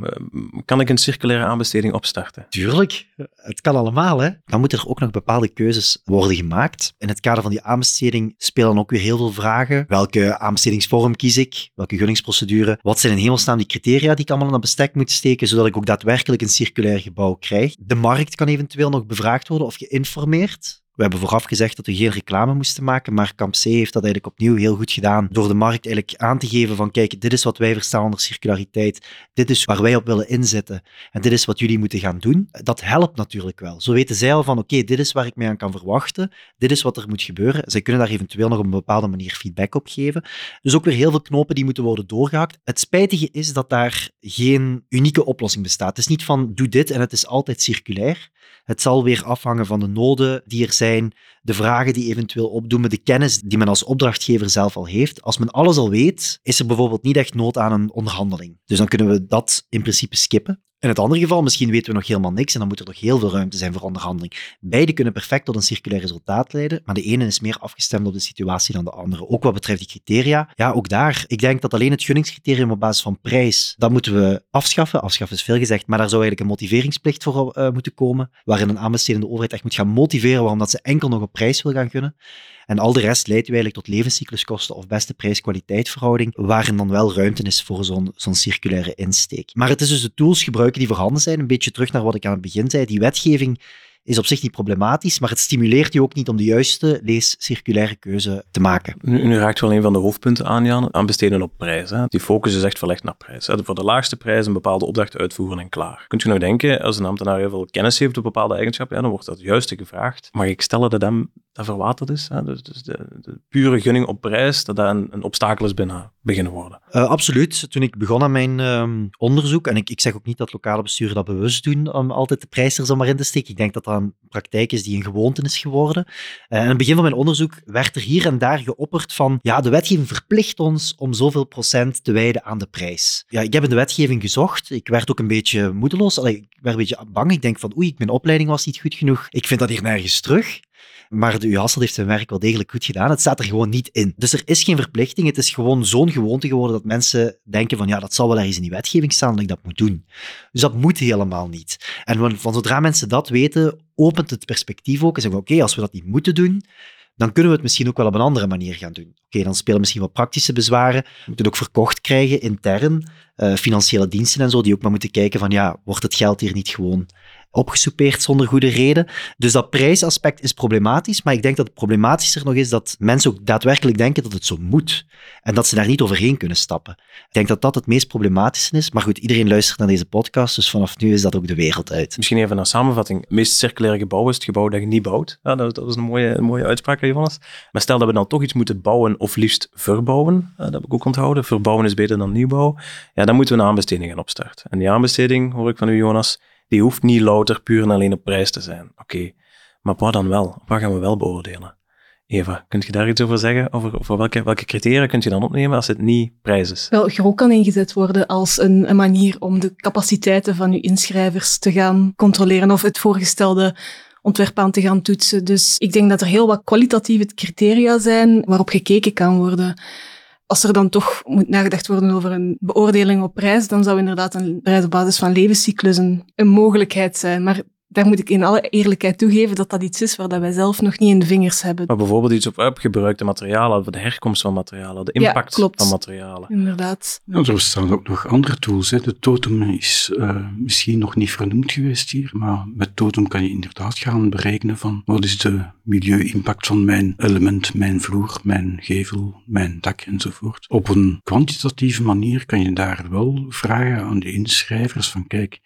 Kan ik een circulaire aanbesteding opstarten? Tuurlijk, het kan allemaal. Hè? Dan moeten er ook nog bepaalde keuzes worden gemaakt. In het kader van die aanbesteding spelen ook weer heel veel vragen. Welke aanbestedingsvorm kies ik? Welke gunningsprocedure? Wat zijn in hemelsnaam die criteria die ik allemaal in dat bestek moet steken, zodat ik ook daadwerkelijk een circulair gebouw krijg? De markt kan eventueel nog bevraagd worden of geïnformeerd. We hebben vooraf gezegd dat we geen reclame moesten maken, maar Camp C heeft dat eigenlijk opnieuw heel goed gedaan door de markt eigenlijk aan te geven van kijk, dit is wat wij verstaan onder circulariteit, dit is waar wij op willen inzetten en dit is wat jullie moeten gaan doen. Dat helpt natuurlijk wel. Zo weten zij al van oké, dit is waar ik mij aan kan verwachten, dit is wat er moet gebeuren. Zij kunnen daar eventueel nog op een bepaalde manier feedback op geven. Dus ook weer heel veel knopen die moeten worden doorgehakt. Het spijtige is dat daar geen unieke oplossing bestaat. Het is niet van doe dit en het is altijd circulair. Het zal weer afhangen van de noden die er zijn, de vragen die eventueel opdoemen, de kennis die men als opdrachtgever zelf al heeft. Als men alles al weet, is er bijvoorbeeld niet echt nood aan een onderhandeling. Dus dan kunnen we dat in principe skippen. In het andere geval, misschien weten we nog helemaal niks en dan moet er nog heel veel ruimte zijn voor onderhandeling. Beide kunnen perfect tot een circulair resultaat leiden, maar de ene is meer afgestemd op de situatie dan de andere. Ook wat betreft die criteria. Ja, ook daar. Ik denk dat alleen het gunningscriterium op basis van prijs, dat moeten we afschaffen. Afschaffen is veel gezegd, maar daar zou eigenlijk een motiveringsplicht voor uh, moeten komen, waarin een aanbestedende overheid echt moet gaan motiveren waarom dat ze enkel nog op prijs wil gaan gunnen. En al de rest leidt u eigenlijk tot levenscycluskosten of beste prijs-kwaliteit verhouding, waarin dan wel ruimte is voor zo'n circulaire insteek. Maar het is dus de tools gebruiken die voorhanden zijn, een beetje terug naar wat ik aan het begin zei. Die wetgeving is op zich niet problematisch, maar het stimuleert je ook niet om de juiste lees-circulaire keuze te maken. Nu, raakt wel een van de hoofdpunten aan, Jan, aan besteden op prijs. Hè. Die focus is echt verlegd naar prijs. Hè. Voor de laagste prijs een bepaalde opdracht uitvoeren en klaar. Kunt u nou denken, als een ambtenaar heel veel kennis heeft op bepaalde eigenschappen, dan wordt dat juiste gevraagd. Mag ik stellen dat hem dat verwaterd is. Hè? Dus, dus de, de, pure gunning op prijs, dat dat een, een obstakel is binnen beginnen worden. Uh, absoluut. Toen ik begon aan mijn um, onderzoek, en ik, ik zeg ook niet dat lokale besturen dat bewust doen om altijd de prijs er zomaar in te steken. Ik denk dat dat een praktijk is die een gewoonte is geworden. Uh, en aan het begin van mijn onderzoek werd er hier en daar geopperd van, ja, de wetgeving verplicht ons om zoveel procent te wijden aan de prijs. Ja, ik heb in de wetgeving gezocht. Ik werd ook een beetje moedeloos. Allee, ik werd een beetje bang. Ik denk van, oei, mijn opleiding was niet goed genoeg. Ik vind dat hier nergens terug. Maar de UHassel heeft zijn werk wel degelijk goed gedaan. Het staat er gewoon niet in. Dus er is geen verplichting. Het is gewoon zo'n gewoonte geworden dat mensen denken van ja, dat zal wel ergens in die wetgeving staan dat ik dat moet doen. Dus dat moet helemaal niet. En van zodra mensen dat weten, opent het perspectief ook en zeggen oké, als we dat niet moeten doen, dan kunnen we het misschien ook wel op een andere manier gaan doen. Oké, dan spelen misschien wat praktische bezwaren. We moeten het ook verkocht krijgen intern, uh, financiële diensten en zo, die ook maar moeten kijken van ja, wordt het geld hier niet gewoon opgesoupeerd zonder goede reden. Dus dat prijsaspect is problematisch, maar ik denk dat het problematischer nog is dat mensen ook daadwerkelijk denken dat het zo moet en dat ze daar niet overheen kunnen stappen. Ik denk dat dat het meest problematische is, maar goed, iedereen luistert naar deze podcast, dus vanaf nu is dat ook de wereld uit. Misschien even een samenvatting. Meest circulaire gebouw is het gebouw dat je niet bouwt. Dat, dat is een mooie, een mooie uitspraak, Jonas. Maar stel dat we dan toch iets moeten bouwen of liefst verbouwen, dat heb ik ook onthouden. Verbouwen is beter dan nieuwbouw. Ja, dan moeten we een aanbesteding gaan opstarten. En die aanbesteding, hoor ik van u, Jonas, die hoeft niet louter puur en alleen op prijs te zijn. Oké, maar wat dan wel? Wat gaan we wel beoordelen? Eva, kunt je daar iets over zeggen? Over, over welke, welke criteria kunt je dan opnemen als het niet prijs is? Wel, GRO kan ingezet worden als een, een manier om de capaciteiten van uw inschrijvers te gaan controleren of het voorgestelde ontwerp aan te gaan toetsen. Dus ik denk dat er heel wat kwalitatieve criteria zijn waarop gekeken kan worden als er dan toch moet nagedacht worden over een beoordeling op prijs, dan zou inderdaad een prijs op basis van levenscyclus een, een mogelijkheid zijn. Maar daar moet ik in alle eerlijkheid toegeven dat dat iets is waar dat wij zelf nog niet in de vingers hebben. Maar bijvoorbeeld iets op gebruikte materialen, de herkomst van materialen, de impact ja, van materialen. Inderdaad. Ja, er bestaan ook nog andere tools. Hè. De totem is uh, misschien nog niet vernoemd geweest hier, maar met totem kan je inderdaad gaan berekenen van wat is de milieu-impact van mijn element, mijn vloer, mijn gevel, mijn dak enzovoort. Op een kwantitatieve manier kan je daar wel vragen aan de inschrijvers van kijk,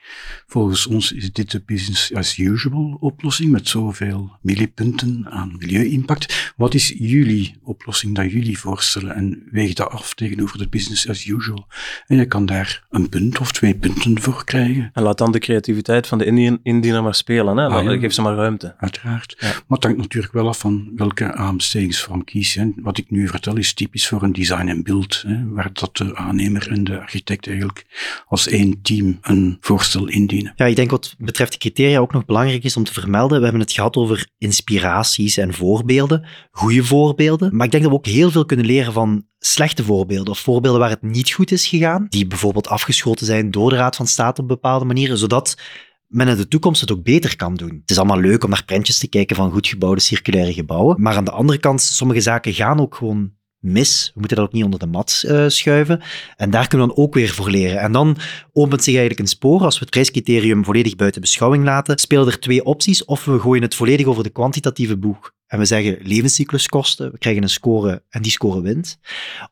volgens ons is dit de business as usual oplossing met zoveel millipunten aan milieu-impact. Wat is jullie oplossing dat jullie voorstellen en weeg dat af tegenover de business as usual? En je kan daar een punt of twee punten voor krijgen. En laat dan de creativiteit van de indiener maar spelen. Hè? Ah, ja. Geef ze maar ruimte. Uiteraard. Ja. Maar het hangt natuurlijk wel af van welke aanbestedingsvorm kies je. Wat ik nu vertel is typisch voor een design en build, hè, waar dat de aannemer en de architect eigenlijk als één team een voorstel indienen. Ja, ik denk wat betreft de criteria ook nog belangrijk is om te vermelden. We hebben het gehad over inspiraties en voorbeelden, goede voorbeelden. Maar ik denk dat we ook heel veel kunnen leren van slechte voorbeelden of voorbeelden waar het niet goed is gegaan, die bijvoorbeeld afgeschoten zijn door de Raad van State op bepaalde manieren, zodat men in de toekomst het ook beter kan doen. Het is allemaal leuk om naar prentjes te kijken van goed gebouwde circulaire gebouwen, maar aan de andere kant, sommige zaken gaan ook gewoon mis. We moeten dat ook niet onder de mat uh, schuiven. En daar kunnen we dan ook weer voor leren. En dan opent zich eigenlijk een spoor. Als we het prijscriterium volledig buiten beschouwing laten, spelen er twee opties. Of we gooien het volledig over de kwantitatieve boeg. En we zeggen levenscycluskosten, we krijgen een score en die score wint.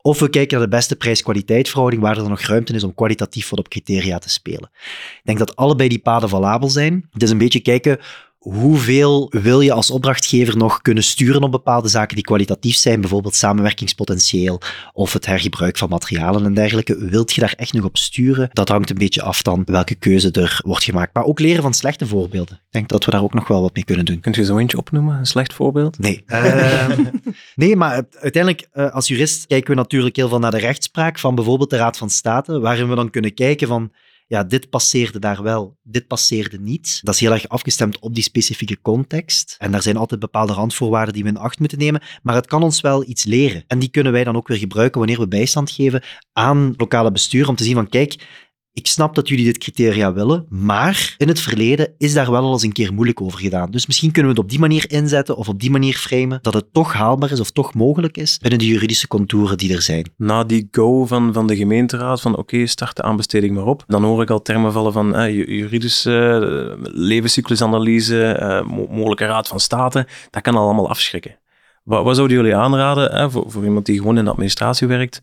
Of we kijken naar de beste prijs-kwaliteit verhouding, waar er nog ruimte is om kwalitatief wat op criteria te spelen. Ik denk dat allebei die paden valabel zijn. Het is een beetje kijken hoeveel wil je als opdrachtgever nog kunnen sturen op bepaalde zaken die kwalitatief zijn, bijvoorbeeld samenwerkingspotentieel of het hergebruik van materialen en dergelijke. Wilt je daar echt nog op sturen? Dat hangt een beetje af dan welke keuze er wordt gemaakt. Maar ook leren van slechte voorbeelden. Ik denk dat we daar ook nog wel wat mee kunnen doen. Kunt je zo eentje opnoemen, een slecht voorbeeld? Nee. Uh, [laughs] nee, maar uiteindelijk uh, als jurist kijken we natuurlijk heel veel naar de rechtspraak van bijvoorbeeld de Raad van State, waarin we dan kunnen kijken van ja, dit passeerde daar wel, dit passeerde niet. Dat is heel erg afgestemd op die specifieke context. En daar zijn altijd bepaalde randvoorwaarden die we in acht moeten nemen. Maar het kan ons wel iets leren. En die kunnen wij dan ook weer gebruiken wanneer we bijstand geven aan lokale bestuur. Om te zien van, kijk, ik snap dat jullie dit criteria willen, maar in het verleden is daar wel al eens een keer moeilijk over gedaan. Dus misschien kunnen we het op die manier inzetten of op die manier framen dat het toch haalbaar is of toch mogelijk is binnen de juridische contouren die er zijn. Na die go van, van de gemeenteraad, van oké, start de aanbesteding maar op, dan hoor ik al termen vallen van eh, juridische uh, levenscyclusanalyse, uh, mogelijke raad van state. Dat kan allemaal afschrikken. Wat, zouden jullie aanraden voor, voor iemand die gewoon in de administratie werkt?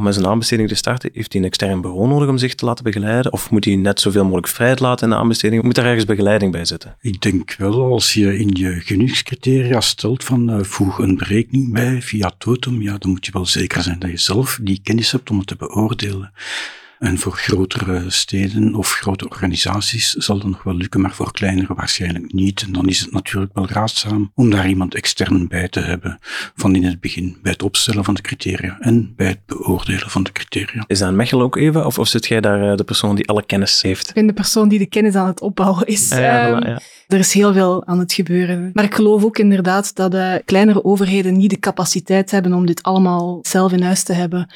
Om met zijn aanbesteding te starten, heeft hij een extern bureau nodig om zich te laten begeleiden? Of moet hij net zoveel mogelijk vrijheid laten in de aanbesteding? Moet daar ergens begeleiding bij zitten? Ik denk wel, als je in je genugscriteria stelt van uh, voeg een berekening bij via totem, ja, dan moet je wel zeker zijn dat je zelf die kennis hebt om het te beoordelen. En voor grotere steden of grote organisaties zal dat nog wel lukken, maar voor kleinere waarschijnlijk niet. En dan is het natuurlijk wel raadzaam om daar iemand extern bij te hebben, van in het begin, bij het opstellen van de criteria en bij het beoordelen van de criteria. Is dat een Mechel ook even, of, of zit jij daar de persoon die alle kennis heeft? Ik ben de persoon die de kennis aan het opbouwen is. Ja, ja, voilà, ja. Er is heel veel aan het gebeuren. Maar ik geloof ook inderdaad dat uh, kleinere overheden niet de capaciteit hebben om dit allemaal zelf in huis te hebben.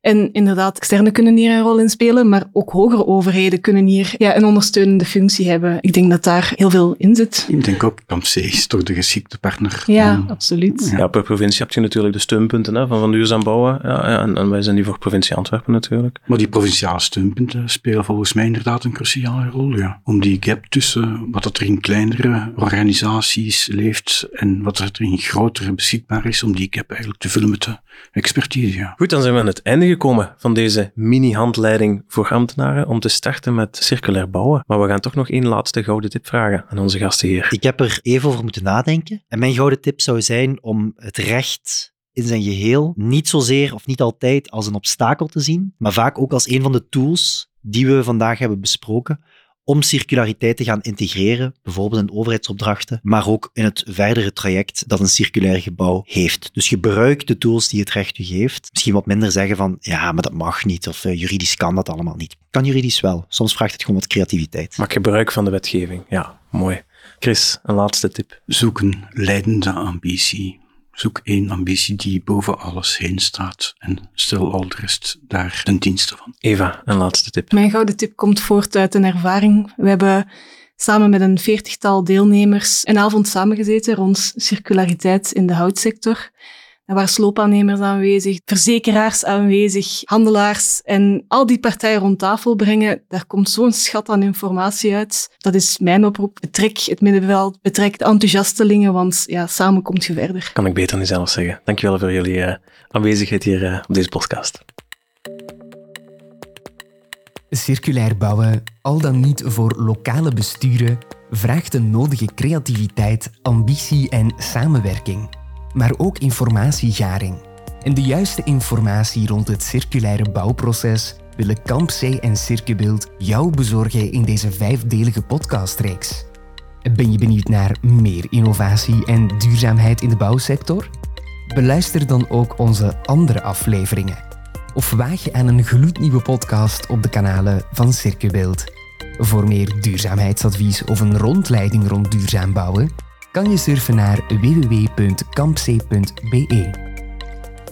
En inderdaad, externe kunnen hier een rol in spelen, maar ook hogere overheden kunnen hier ja, een ondersteunende functie hebben. Ik denk dat daar heel veel in zit. Ik denk ook, Kamp C is toch de geschikte partner. Ja, om- absoluut. Ja, per provincie heb je natuurlijk de steunpunten hè, van, van duurzaam bouwen. Ja, ja, en, en wij zijn die voor provincie Antwerpen natuurlijk. Maar die provinciale steunpunten spelen volgens mij inderdaad een cruciale rol. Ja. Om die gap tussen wat er in kleinere organisaties leeft en wat er in grotere beschikbaar is, om die gap eigenlijk te vullen met de expertise. Ja. Goed, dan zijn we aan het einde gekomen van deze mini-handleiding voor ambtenaren om te starten met circulair bouwen. Maar we gaan toch nog één laatste gouden tip vragen aan onze gasten hier. Ik heb er even over moeten nadenken. En mijn gouden tip zou zijn om het recht in zijn geheel niet zozeer of niet altijd als een obstakel te zien, maar vaak ook als een van de tools die we vandaag hebben besproken om circulariteit te gaan integreren, bijvoorbeeld in overheidsopdrachten, maar ook in het verdere traject dat een circulair gebouw heeft. Dus gebruik de tools die het recht u geeft. Misschien wat minder zeggen van, ja, maar dat mag niet, of uh, juridisch kan dat allemaal niet. Kan juridisch wel. Soms vraagt het gewoon wat creativiteit. Maak gebruik van de wetgeving. Ja, mooi. Chris, een laatste tip. Zoek een leidende ambitie. Zoek één ambitie die boven alles heen staat en stel al de rest daar ten dienste van. Eva, een laatste tip. Mijn gouden tip komt voort uit een ervaring. We hebben samen met een veertigtal deelnemers een avond samengezeten rond circulariteit in de houtsector. Er waren sloopaannemers aanwezig, verzekeraars aanwezig, handelaars en al die partijen rond tafel brengen. Daar komt zo'n schat aan informatie uit. Dat is mijn oproep. Betrek het middenveld, betrek de enthousiastelingen, want ja, samen komt je verder. Kan ik beter niet zelf zeggen. Dankjewel voor jullie uh, aanwezigheid hier uh, op deze podcast. Circulair bouwen, al dan niet voor lokale besturen, vraagt de nodige creativiteit, ambitie en samenwerking, maar ook informatiegaring. En de juiste informatie rond het circulaire bouwproces willen Campzee en Circubeeld jou bezorgen in deze vijfdelige podcastreeks. Ben je benieuwd naar meer innovatie en duurzaamheid in de bouwsector? Beluister dan ook onze andere afleveringen. Of waag je aan een gloednieuwe podcast op de kanalen van Circubeeld. Voor meer duurzaamheidsadvies of een rondleiding rond duurzaam bouwen, kan je surfen naar www.campc.be.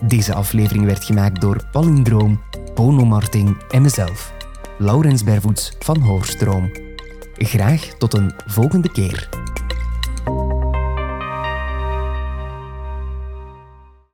Deze aflevering werd gemaakt door Palindroom, Bono Marting en mezelf, Laurens Bervoets van Hoorstroom. Graag tot een volgende keer.